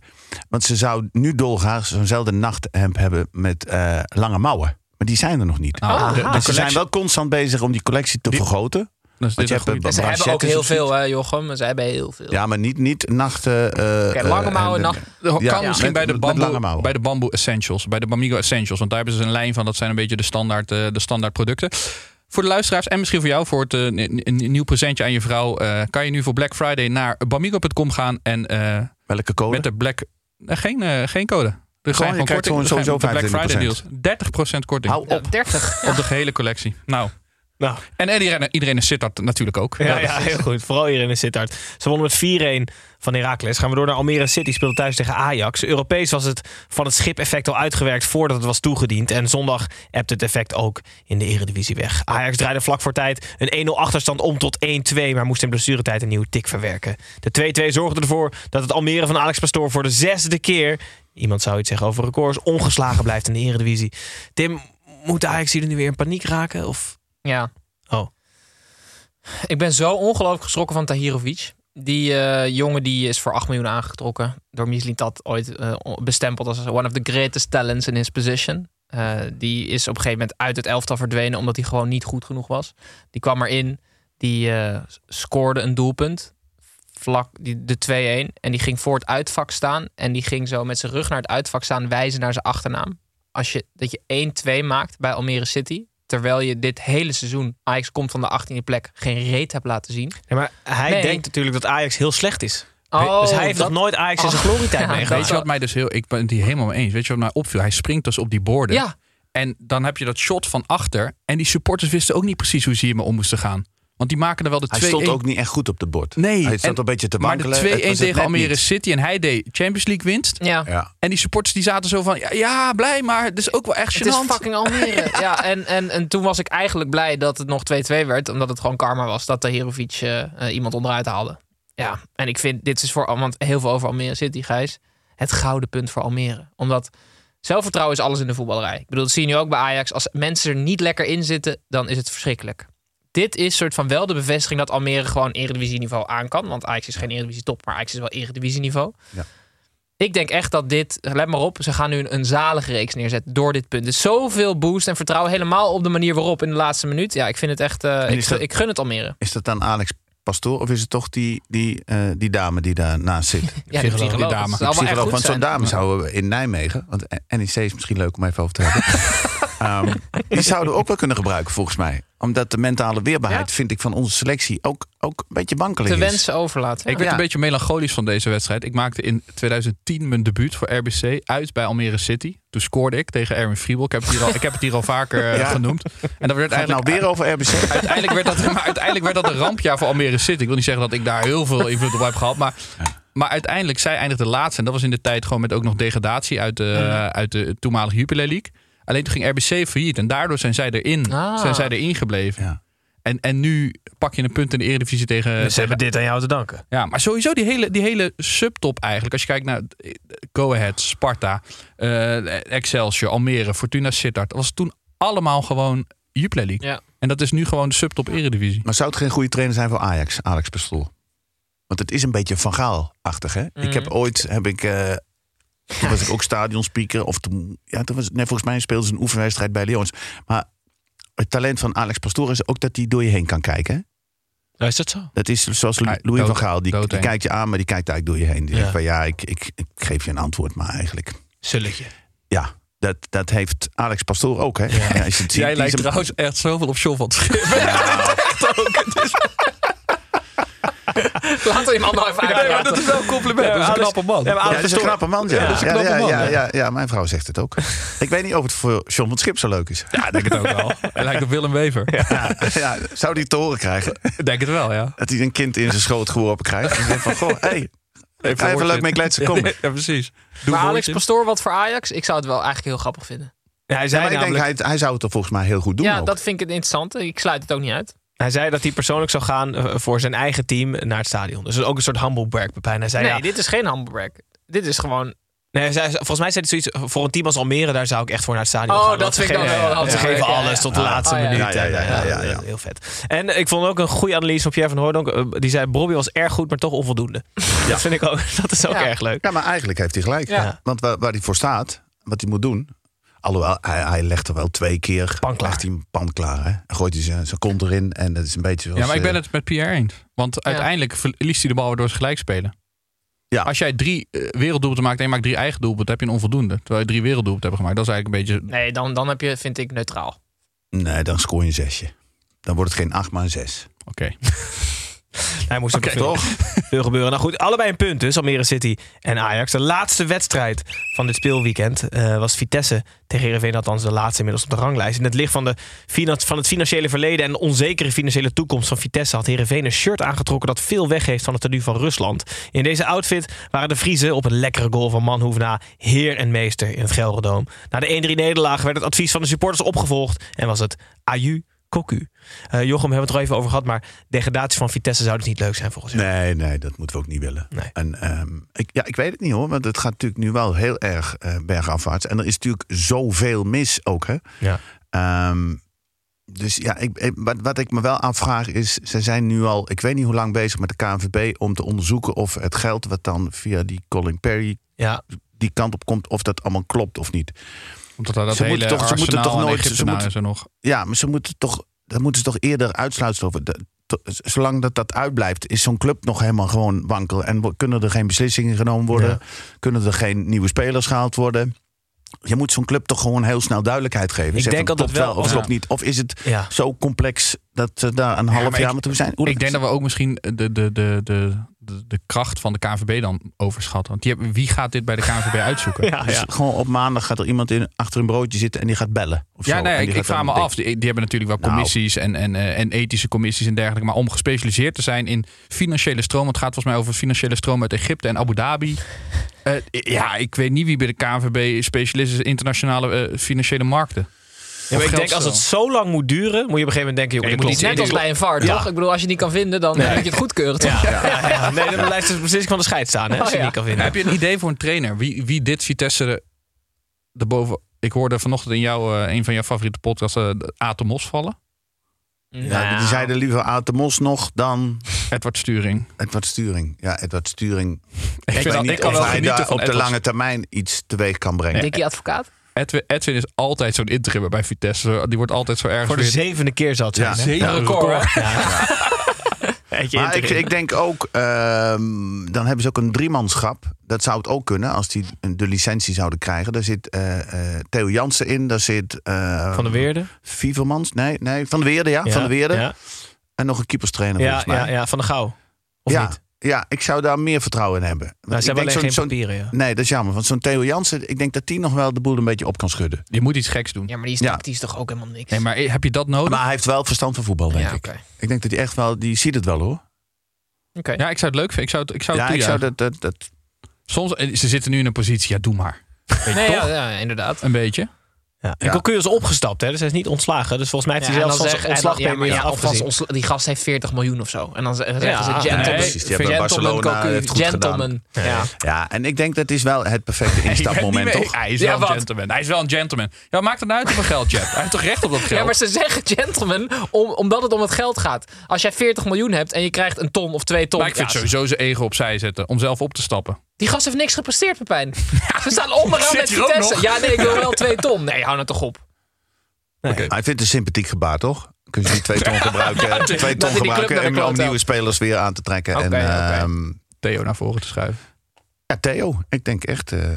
Want ze zou nu dolgraag zo'nzelfde nachthemd hebben met eh, lange mouwen. Maar die zijn er nog niet. Oh, de dus ze zijn wel constant bezig om die collectie te Die- vergroten. Dus Want je hebt ze hebben ook heel veel, hè, Jochem. Ze hebben heel veel. Ja, maar niet, niet nachten. eh, Oké, lange mouwen, en- nacht- kan ja. misschien Met- bij de bamboe, bij de bamboe essentials, bij de Bamigo essentials, want daar hebben ze een lijn van. Dat zijn een beetje de standaard, eh, de standaard producten. Voor de luisteraars en misschien voor jou voor het een, een nieuw presentje aan je vrouw, eh, kan je nu voor Black Friday naar bamigo.com gaan en eh, Welke code? met de Black, geen, geen code. Er Gewoon, zijn korting. sowieso de Black Friday 25%. deals. 30% korting Hou op. 30. op de gehele collectie. Nou, Nou, en iedereen, iedereen is Sittard natuurlijk ook. ja, ja, heel goed. Vooral in de Sittard. Ze wonnen met 4-1 van Heracles. Gaan we door naar Almere City. Speelde thuis tegen Ajax. Europees was het van het schip-effect al uitgewerkt voordat het was toegediend. En zondag hebt het effect ook in de eredivisie weg. Ajax draaide vlak voor tijd een 1-0 achterstand om tot 1-2. Maar moest in blessuretijd een nieuwe tik verwerken. De 2-2 zorgde ervoor dat het Almere van Alex Pastoor voor de zesde keer... Iemand zou iets zeggen over records. Ongeslagen blijft in de eredivisie. Tim, moet Ajax hier nu weer in paniek raken? Of... Ja. Oh. Ik ben zo ongelooflijk geschrokken van Tahirovic. Die eh, jongen die is voor 8 miljoen aangetrokken. Door Mislintat ooit eh, bestempeld als one of the greatest talents in his position. Eh, die is op een gegeven moment uit het elftal verdwenen omdat hij gewoon niet goed genoeg was. Die kwam erin, die scoorde een doelpunt. Vlak die, de 2-1. En die ging voor het uitvak staan. En die ging zo met zijn rug naar het uitvak staan wijzen naar zijn achternaam. Als je, dat je 1-2 maakt bij Almere City. Terwijl je dit hele seizoen, Ajax komt van de 18e plek, geen reet hebt laten zien. Ja, maar hij Nee. denkt natuurlijk dat Ajax heel slecht is. Oh, dus hij heeft dat- nog nooit Ajax in zijn Oh. glorietijd Ja, [LAUGHS] meegemaakt. Weet je wat mij dus heel... Ik ben het hier helemaal mee eens. Weet je wat mij opviel? Hij springt dus op die borden. Ja, En dan heb je dat shot van achter. En die supporters wisten ook niet precies hoe ze hiermee om moesten gaan. Want die maken er wel de 2-1. Hij stond ook niet echt goed op de bord. Nee. Hij stond en- een beetje te Maar de wankelen. 2-1 Het was het tegen Almere niet. City. En hij deed Champions League winst. ja. Ja. En die supporters die zaten zo van... Ja, ja blij, maar het is ook wel echt Het is gênant. fucking Almere. [LAUGHS] ja, en, en, en toen was ik eigenlijk blij dat het nog 2-2 werd. Omdat het gewoon karma was dat Tahirovic eh eh, iemand onderuit haalde. Ja, en ik vind, dit is voor, want heel veel over Almere City, Gijs. Het gouden punt voor Almere. Omdat zelfvertrouwen is alles in de voetballerij. Ik bedoel, dat zie je nu ook bij Ajax. Als mensen er niet lekker in zitten, dan is het verschrikkelijk. Dit is soort van wel de bevestiging dat Almere gewoon eredivisieniveau aan kan. Want Ajax is geen eredivisie top, maar Ajax is wel eredivisieniveau. Ja. Ik denk echt dat dit, let maar op, ze gaan nu een, een zalige reeks neerzetten door dit punt. Dus zoveel boost en vertrouwen, helemaal op de manier waarop in de laatste minuut. Ja, ik vind het echt, eh, ik, dat- gun het Almere. Is dat dan Alex Pastoor of is het toch die, die, eh, die dame die daarnaast zit? [LAUGHS] Ja, die psycholoog. Dat zou allemaal echt Psycholoog, goed want zo'n dame zouden we in Nijmegen, want NEC is misschien leuk om even over te hebben. [LAUGHS] Ehm, die zouden we ook wel kunnen gebruiken volgens mij. Omdat de mentale weerbaarheid, vind ik, van onze selectie ook, ook een beetje wankelig Te is. wensen overlaten. Ik werd een beetje melancholisch van deze wedstrijd. Ik maakte in 2010 mijn debuut voor RBC uit bij Almere City. Toen scoorde ik tegen Erwin Friebel. Ik heb het hier al, ik heb het hier al vaker eh, [LAUGHS] Ja. genoemd. En dat werd Gaat het nou weer over RBC? [LAUGHS] Uiteindelijk werd, dat, maar uiteindelijk werd dat een rampjaar voor Almere City. Ik wil niet zeggen dat ik daar heel veel invloed op heb gehad. Maar, maar uiteindelijk, zij eindigde laatst. En dat was in de tijd gewoon met ook nog degradatie uit de, uit de toenmalige Jupiler League. Alleen toen ging RBC failliet. En daardoor zijn zij erin, Ah. zijn zij erin gebleven. En, en nu pak je een punt in de Eredivisie tegen... Dus ze tegen- hebben dit aan jou te danken. ja, maar sowieso die hele, die hele subtop eigenlijk. Als je kijkt naar eh, Go Ahead, Sparta, eh, Excelsior, Almere, Fortuna Sittard. Dat was toen allemaal gewoon Jupiler League. Ja. En dat is nu gewoon de subtop Eredivisie. Maar zou het geen goede trainer zijn voor Ajax, Alex Pastoor? Want het is een beetje Van Gaal-achtig, hè? Ik heb ooit, heb ik, eh, toen was ik ook stadionspeaker. Of toen, ja, toen was, nee, volgens mij speelden ze een oefenwedstrijd bij Leons. Maar het talent van Alex Pastoor is ook dat hij door je heen kan kijken, hè? Nou, is dat zo? Dat is zoals Louis dood- van Gaal. Die, die kijkt je aan, maar die kijkt eigenlijk door je heen. Die Ja. zegt van ja, ik, ik, ik geef je een antwoord, maar eigenlijk... Zulletje. Ja, dat, dat heeft Alex Pastoor ook, hè? Ja. als je het ziet, Jij lijkt trouwens echt zoveel op John van het Schip. Echt ook. Het is- [LAUGHS] Laten we man nou even Ja, dat is wel een compliment. dat is een Alex- knappe man. Ja, maar Ja, Alex dat is een knappe man. Ja, Ja, dat is een ja, knappe ja, man, ja, ja. ja, mijn vrouw zegt het ook. ik weet niet of het voor John van Schip zo leuk is. Ja, ik denk het ook wel. [LAUGHS] Hij lijkt op Willem Wever. Ja, ja, zou die te horen krijgen? Ik denk het wel, ja. Dat hij een kind in zijn schoot geworpen krijgt. En zegt van, goh, hey, ga even leuk mee kletsen, kom. Ja, precies. Doe Maar Alex. Pastoor, wat voor Ajax? Ik zou het wel eigenlijk heel grappig vinden. Ja, hij, Ja, zei maar ik denk, namelijk, hij, hij zou het er volgens mij heel goed doen ja, ook. dat vind ik het interessant. Ik sluit het ook niet uit. Hij zei dat hij persoonlijk zou gaan eh, voor zijn eigen team naar het stadion. Dus dat is ook een soort humble brag bij Pijn. Hij zei, Nee, ja, dit is geen humblebrag. Dit is gewoon... nee, hij zei, volgens mij zei hij zoiets, voor een team als Almere, daar zou ik echt voor naar het stadion Oh, gaan. dat Want ze vind ik dan geven- wel Ze geven alles ja. tot de Ah, laatste ja. minuut. Ja, ja, ja, ja, ja, ja. Heel vet. En ik vond ook een goede analyse van Pierre van Hooydonk. Eh, Die zei, Bobby was erg goed, maar toch onvoldoende. [LAUGHS] Dat vind ik ook, [LAUGHS] dat is ook Ja. erg leuk. Ja, maar eigenlijk heeft hij gelijk. Ja. Want waar, waar hij voor staat, wat hij moet doen... Alhoewel, hij, hij legt er wel twee keer... Pan klaar. legt hij een pan klaar, hè? En gooit hij zijn, zijn kont erin. En dat is een beetje zoals... Ja, maar ik ben eh, het met Pierre eens. Want uiteindelijk verliest hij de bal door ze gelijk spelen. Ja. Als jij drie eh, werelddoelpunten maakt en je maakt drie eigen doelpunten, heb je een onvoldoende. Terwijl je drie werelddoelpunten hebt gemaakt. Dat is eigenlijk een beetje... Nee, dan, dan heb je, vind ik, neutraal. Nee, dan scoor je een zesje. Dan wordt het geen acht, maar een zes. Oké. Hij moest veel, toch? [LAUGHS] veel gebeuren. Nou goed, allebei een punt dus, Almere City en Ajax. De laatste wedstrijd van dit speelweekend eh, was Vitesse tegen Heerenveen. Althans de laatste inmiddels op de ranglijst. In het licht van, de, van het financiële verleden en de onzekere financiële toekomst van Vitesse... had Heerenveen een shirt aangetrokken dat veel weggeeft van het tenue van Rusland. In deze outfit waren de Vriezen op een lekkere goal van Manhoef na heer en meester in het Gelderdoom. Na de 1-3 nederlaag werd het advies van de supporters opgevolgd en was het aju Cocu. Eh Jochem, we hebben het er al even over gehad, maar degradatie van Vitesse zou dus niet leuk zijn volgens jou. Nee, nee, dat moeten we ook niet willen. Nee. En, ehm, ik, ja, ik weet het niet hoor, want het gaat natuurlijk nu wel heel erg eh, bergafwaarts. En er is natuurlijk zoveel mis ook. Hè? Ja. Ehm, dus ja, ik, ik- wat, wat ik me wel afvraag is, ze zijn nu al, ik weet niet hoe lang bezig met de KNVB om te onderzoeken of het geld wat dan via die Colin Perry Ja, die kant op komt, of dat allemaal klopt of niet. Omdat dat, Ze hele moeten toch- ze moeten toch nooit- ze Egyptenaren moeten- nog. Ja, maar ze moeten toch, dat moeten ze toch eerder uitsluiten. Over. De- to- zolang dat, dat uitblijft, is zo'n club nog helemaal gewoon wankel. En kunnen er geen beslissingen genomen worden? Ja. Kunnen er geen nieuwe spelers gehaald worden? Je moet zo'n club toch gewoon heel snel duidelijkheid geven. Ik Zeg denk dat het klopt wel- Of ja. klopt niet. Of is het ja. zo complex dat ze daar een half jaar ik- moeten zijn? Hoe Ik denk dat we ook misschien de, de, de, de, de, de kracht van de KNVB dan overschatten. Want die hebben, wie gaat dit bij de KNVB [LAUGHS] uitzoeken? Ja, Dus ja. Gewoon op maandag gaat er iemand in, achter een broodje zitten en die gaat bellen. Of Ja, zo. nee, die ik, vraag me af. Die, die hebben natuurlijk wel Nou. commissies en, en, eh, en ethische commissies en dergelijke. Maar om gespecialiseerd te zijn in financiële stroom. Want het gaat volgens mij over financiële stroom uit Egypte en Abu Dhabi. Eh, ja, ik weet niet wie bij de KNVB specialist is in internationale eh, financiële markten. Ja, maar ik denk als het zo lang moet duren, moet je op een gegeven moment denken... joh, je moet niet net als bij een VAR, Ja. toch? Ik bedoel, als je niet kan vinden, dan Nee. moet je het goedkeuren, toch? Ja, ja, ja. [LAUGHS] Nee, dan blijft de beslissing van de scheid staan, hè, als je Oh, ja. niet kan vinden. Heb je een idee voor een trainer? Wie, wie dit Vitesse er- erboven... Ik hoorde vanochtend in jouw, eh, een van jouw favoriete podcasts uh, Atemos vallen. Ja, die zeiden liever Atemos nog dan Edward Sturing. Edward Sturing. Ja, Edward Sturing. Ik, vind weet dat- niet ik kan of wel hij daar op de lange termijn iets teweeg kan brengen. Dikkie advocaat? Edwin, Edwin is altijd zo'n interimmer bij Vitesse. Die wordt altijd zo ergens Voor de weer- zevende keer zal het zijn. Ja, hè? Zeven Ja, record. record, hè? Ja. [LAUGHS] Eentje Maar ik, denk ook, ehm, dan hebben ze ook een driemanschap. Dat zou het ook kunnen als die de licentie zouden krijgen. Daar zit eh, eh, Theo Jansen in, daar zit... eh, Van de Weerde? Vivermans? Nee, nee, Van de Weerde, ja. Ja, Van de Weerde. ja. En nog een keeperstrainer Ja, volgens mij. ja, ja, van de Gauw. Of ja, niet? Ja, ik zou daar meer vertrouwen in hebben. Nou, ze hebben alleen geen papieren, ja. Nee, dat is jammer. Want zo'n Theo Jansen, ik denk dat die nog wel de boel een beetje op kan schudden. Je moet iets geks doen. Ja, maar die is Ja. tactisch toch ook helemaal niks. Nee, maar heb je dat nodig? Maar hij heeft wel verstand van voetbal, denk Ja, ik. oké. Ik denk dat hij echt wel, die ziet het wel hoor. Oké. Ja, ik zou het leuk vinden. Ik zou het, ik zou het Ja, ik zou dat, dat, dat, Soms, eh, ze zitten nu in een positie, ja, doe maar. Weet je Nee, toch? ja, ja, inderdaad. Een beetje. Ja. En Cocu is opgestapt, hè? dus hij is niet ontslagen. Dus volgens mij heeft hij zelfs zijn dan- ja, afgezien. die gast heeft 40 miljoen of zo. En dan zeggen Ja, ze nee, gentleman, precies. Die hebben Barcelona Cocu, goed gentleman. Ja. ja, en ik denk dat is wel het perfecte [LAUGHS] instapmoment, toch? Hij is Ja, wel een gentleman. Hij is wel een gentleman. Ja, maakt het nou uit hoeveel geld je hebt? Hij heeft toch recht op dat geld? Ja, maar ze zeggen gentleman om, omdat het om het geld gaat. Als jij 40 miljoen hebt en je krijgt een ton of twee ton. Maar ik vind ja, sowieso zijn ego opzij zetten om zelf op te stappen. Die gast heeft niks gepresteerd, Pepijn. [LAUGHS] Ze staan onderaan met Vitesse. Ja, nee, ik wil wel [LAUGHS] twee ton. Nee, hou nou toch op. Hij vindt het een sympathiek gebaar, toch? Kun je die twee ton [LAUGHS] gebruiken, Ja, twee ton gebruiken kloot om nieuwe spelers weer aan te trekken. En, ehm, Theo naar voren te schuiven. ja, Theo. Ik denk echt eh,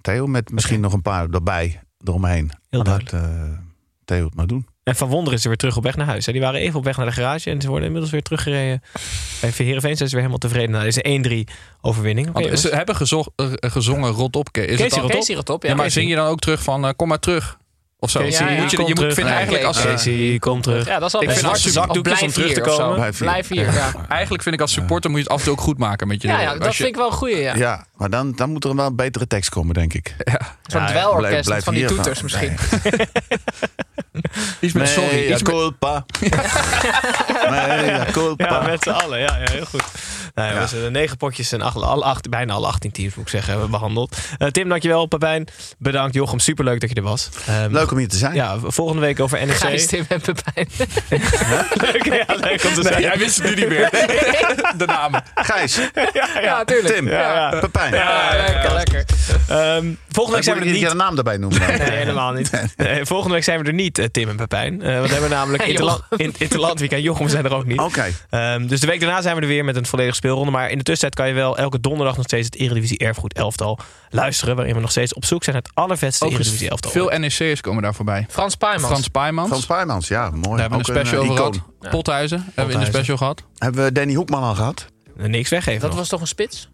Theo met misschien nog een paar erbij, eromheen. Heel Laat eh, Theo het maar doen. En Van Wonder is er weer terug op weg naar huis. hè. Die waren even op weg naar de garage en ze worden inmiddels weer teruggereden. Bij Heerenveen zijn ze weer helemaal tevreden. Nou, dit is een 1-3 overwinning. Want ze hebben gezo- eh, gezongen rot op. Is Casey het dan- Rot op? Casey Rotop, ja. Ja, maar Casey. zing je dan ook terug van eh, kom maar terug? Of zo? Casey, Ja, ja. Moet je, je moet terug. vinden Ja, eigenlijk als, Casey, kom terug. Ja, dat is wel Ik vind hard. als zakdoekjes om terug te komen. Blijf hier. Blijf hier, ja. [LAUGHS] eigenlijk vind ik als supporter moet je het af en toe ook goed maken met je. Ja, dat je- vind ik wel een goeie, ja. Ja, maar dan, dan moet er wel een betere tekst komen, denk ik. Zo'n Ja, dwelorkest blijf- blijf van die hier, toeters van- misschien. Iets met sorry. Nee, Iets met, culpa. [LAUGHS] nee, ja, culpa. Ja, met z'n allen. Ja, ja, heel goed. Nou, ja, we hebben negen potjes en acht, alle acht, bijna alle 18 teams, moet ik zeggen, hebben we behandeld. Eh, Tim, dankjewel. Pepijn, bedankt. Jochem, superleuk dat je er was. Ehm, Leuk om hier te zijn. Ja, volgende week over NEC. Gijs, Tim en Pepijn. [LAUGHS] leuk, ja, leuk om te zijn. Jij wist het nu niet meer. [LAUGHS] De namen. Gijs, Ja, tuurlijk. Tim, Ja, Pepijn. Ja, lekker, lekker. Ehm, volgende week zijn we er Moet ik niet. de naam daarbij noemen? [LAUGHS] Nee, helemaal niet. Nee, volgende week zijn we er niet, Tim en Pepijn. Eh want we hebben namelijk Hey, Interland, in, Interland Weekend. Jochem zijn er ook niet. Oké. Ehm, dus de week daarna zijn we er weer met een volledige speelronde. Maar in de tussentijd kan je wel elke donderdag nog steeds het Eredivisie Erfgoed elftal luisteren. Waarin we nog steeds op zoek zijn naar het allervetste Overigens, Eredivisie elftal. veel NEC'ers komen daar voorbij. Frans Paimans. Frans Paijmans. Van Spaarmans, ja, mooi. Daar hebben we Ook een special eh, over gehad. Pothuizen hebben we in de special gehad. Hebben we Danny Hoekman al gehad? Eh, Niks weggeven. Dat nog. was toch een spits?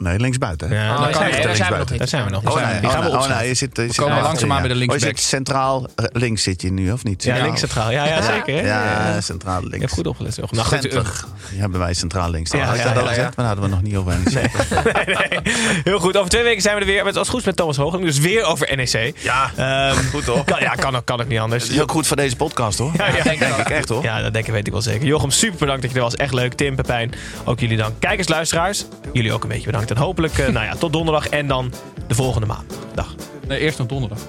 Nee, linksbuiten. Ja, Oh, daar zijn we nog niet. Daar zijn we nog. Oh nee, die oh, gaan we oh, nee, je zit, je zit komen langzaamaan bij de Oh, je zit centraal eh, links zit je nu, of niet? Ja, links centraal. Ja, ja, zeker. Ja, centraal links. Ik heb goed opgelet. Nou, hebben wij centraal links. Ja, Ja, dat gezegd? Maar hadden we nog niet over NEC. [LAUGHS] Heel goed. Over twee weken zijn we er weer. Met, als goed met Thomas Hoogling. Dus weer over NEC. Ja, Ehm, goed hoor. kan, ja, kan ook, kan ook niet anders. Ook goed voor deze podcast hoor. Ja, ja, denk ik echt hoor. Ja, dat denk ik, weet ik wel zeker. Jochem, super bedankt dat je er was. Echt leuk. Tim, Pepijn, ook jullie dank. Kijkers, luisteraars, jullie ook een beetje bedankt. En hopelijk eh, nou ja, tot donderdag en dan de volgende maand. Dag. Nee, eerst nog donderdag. [LAUGHS]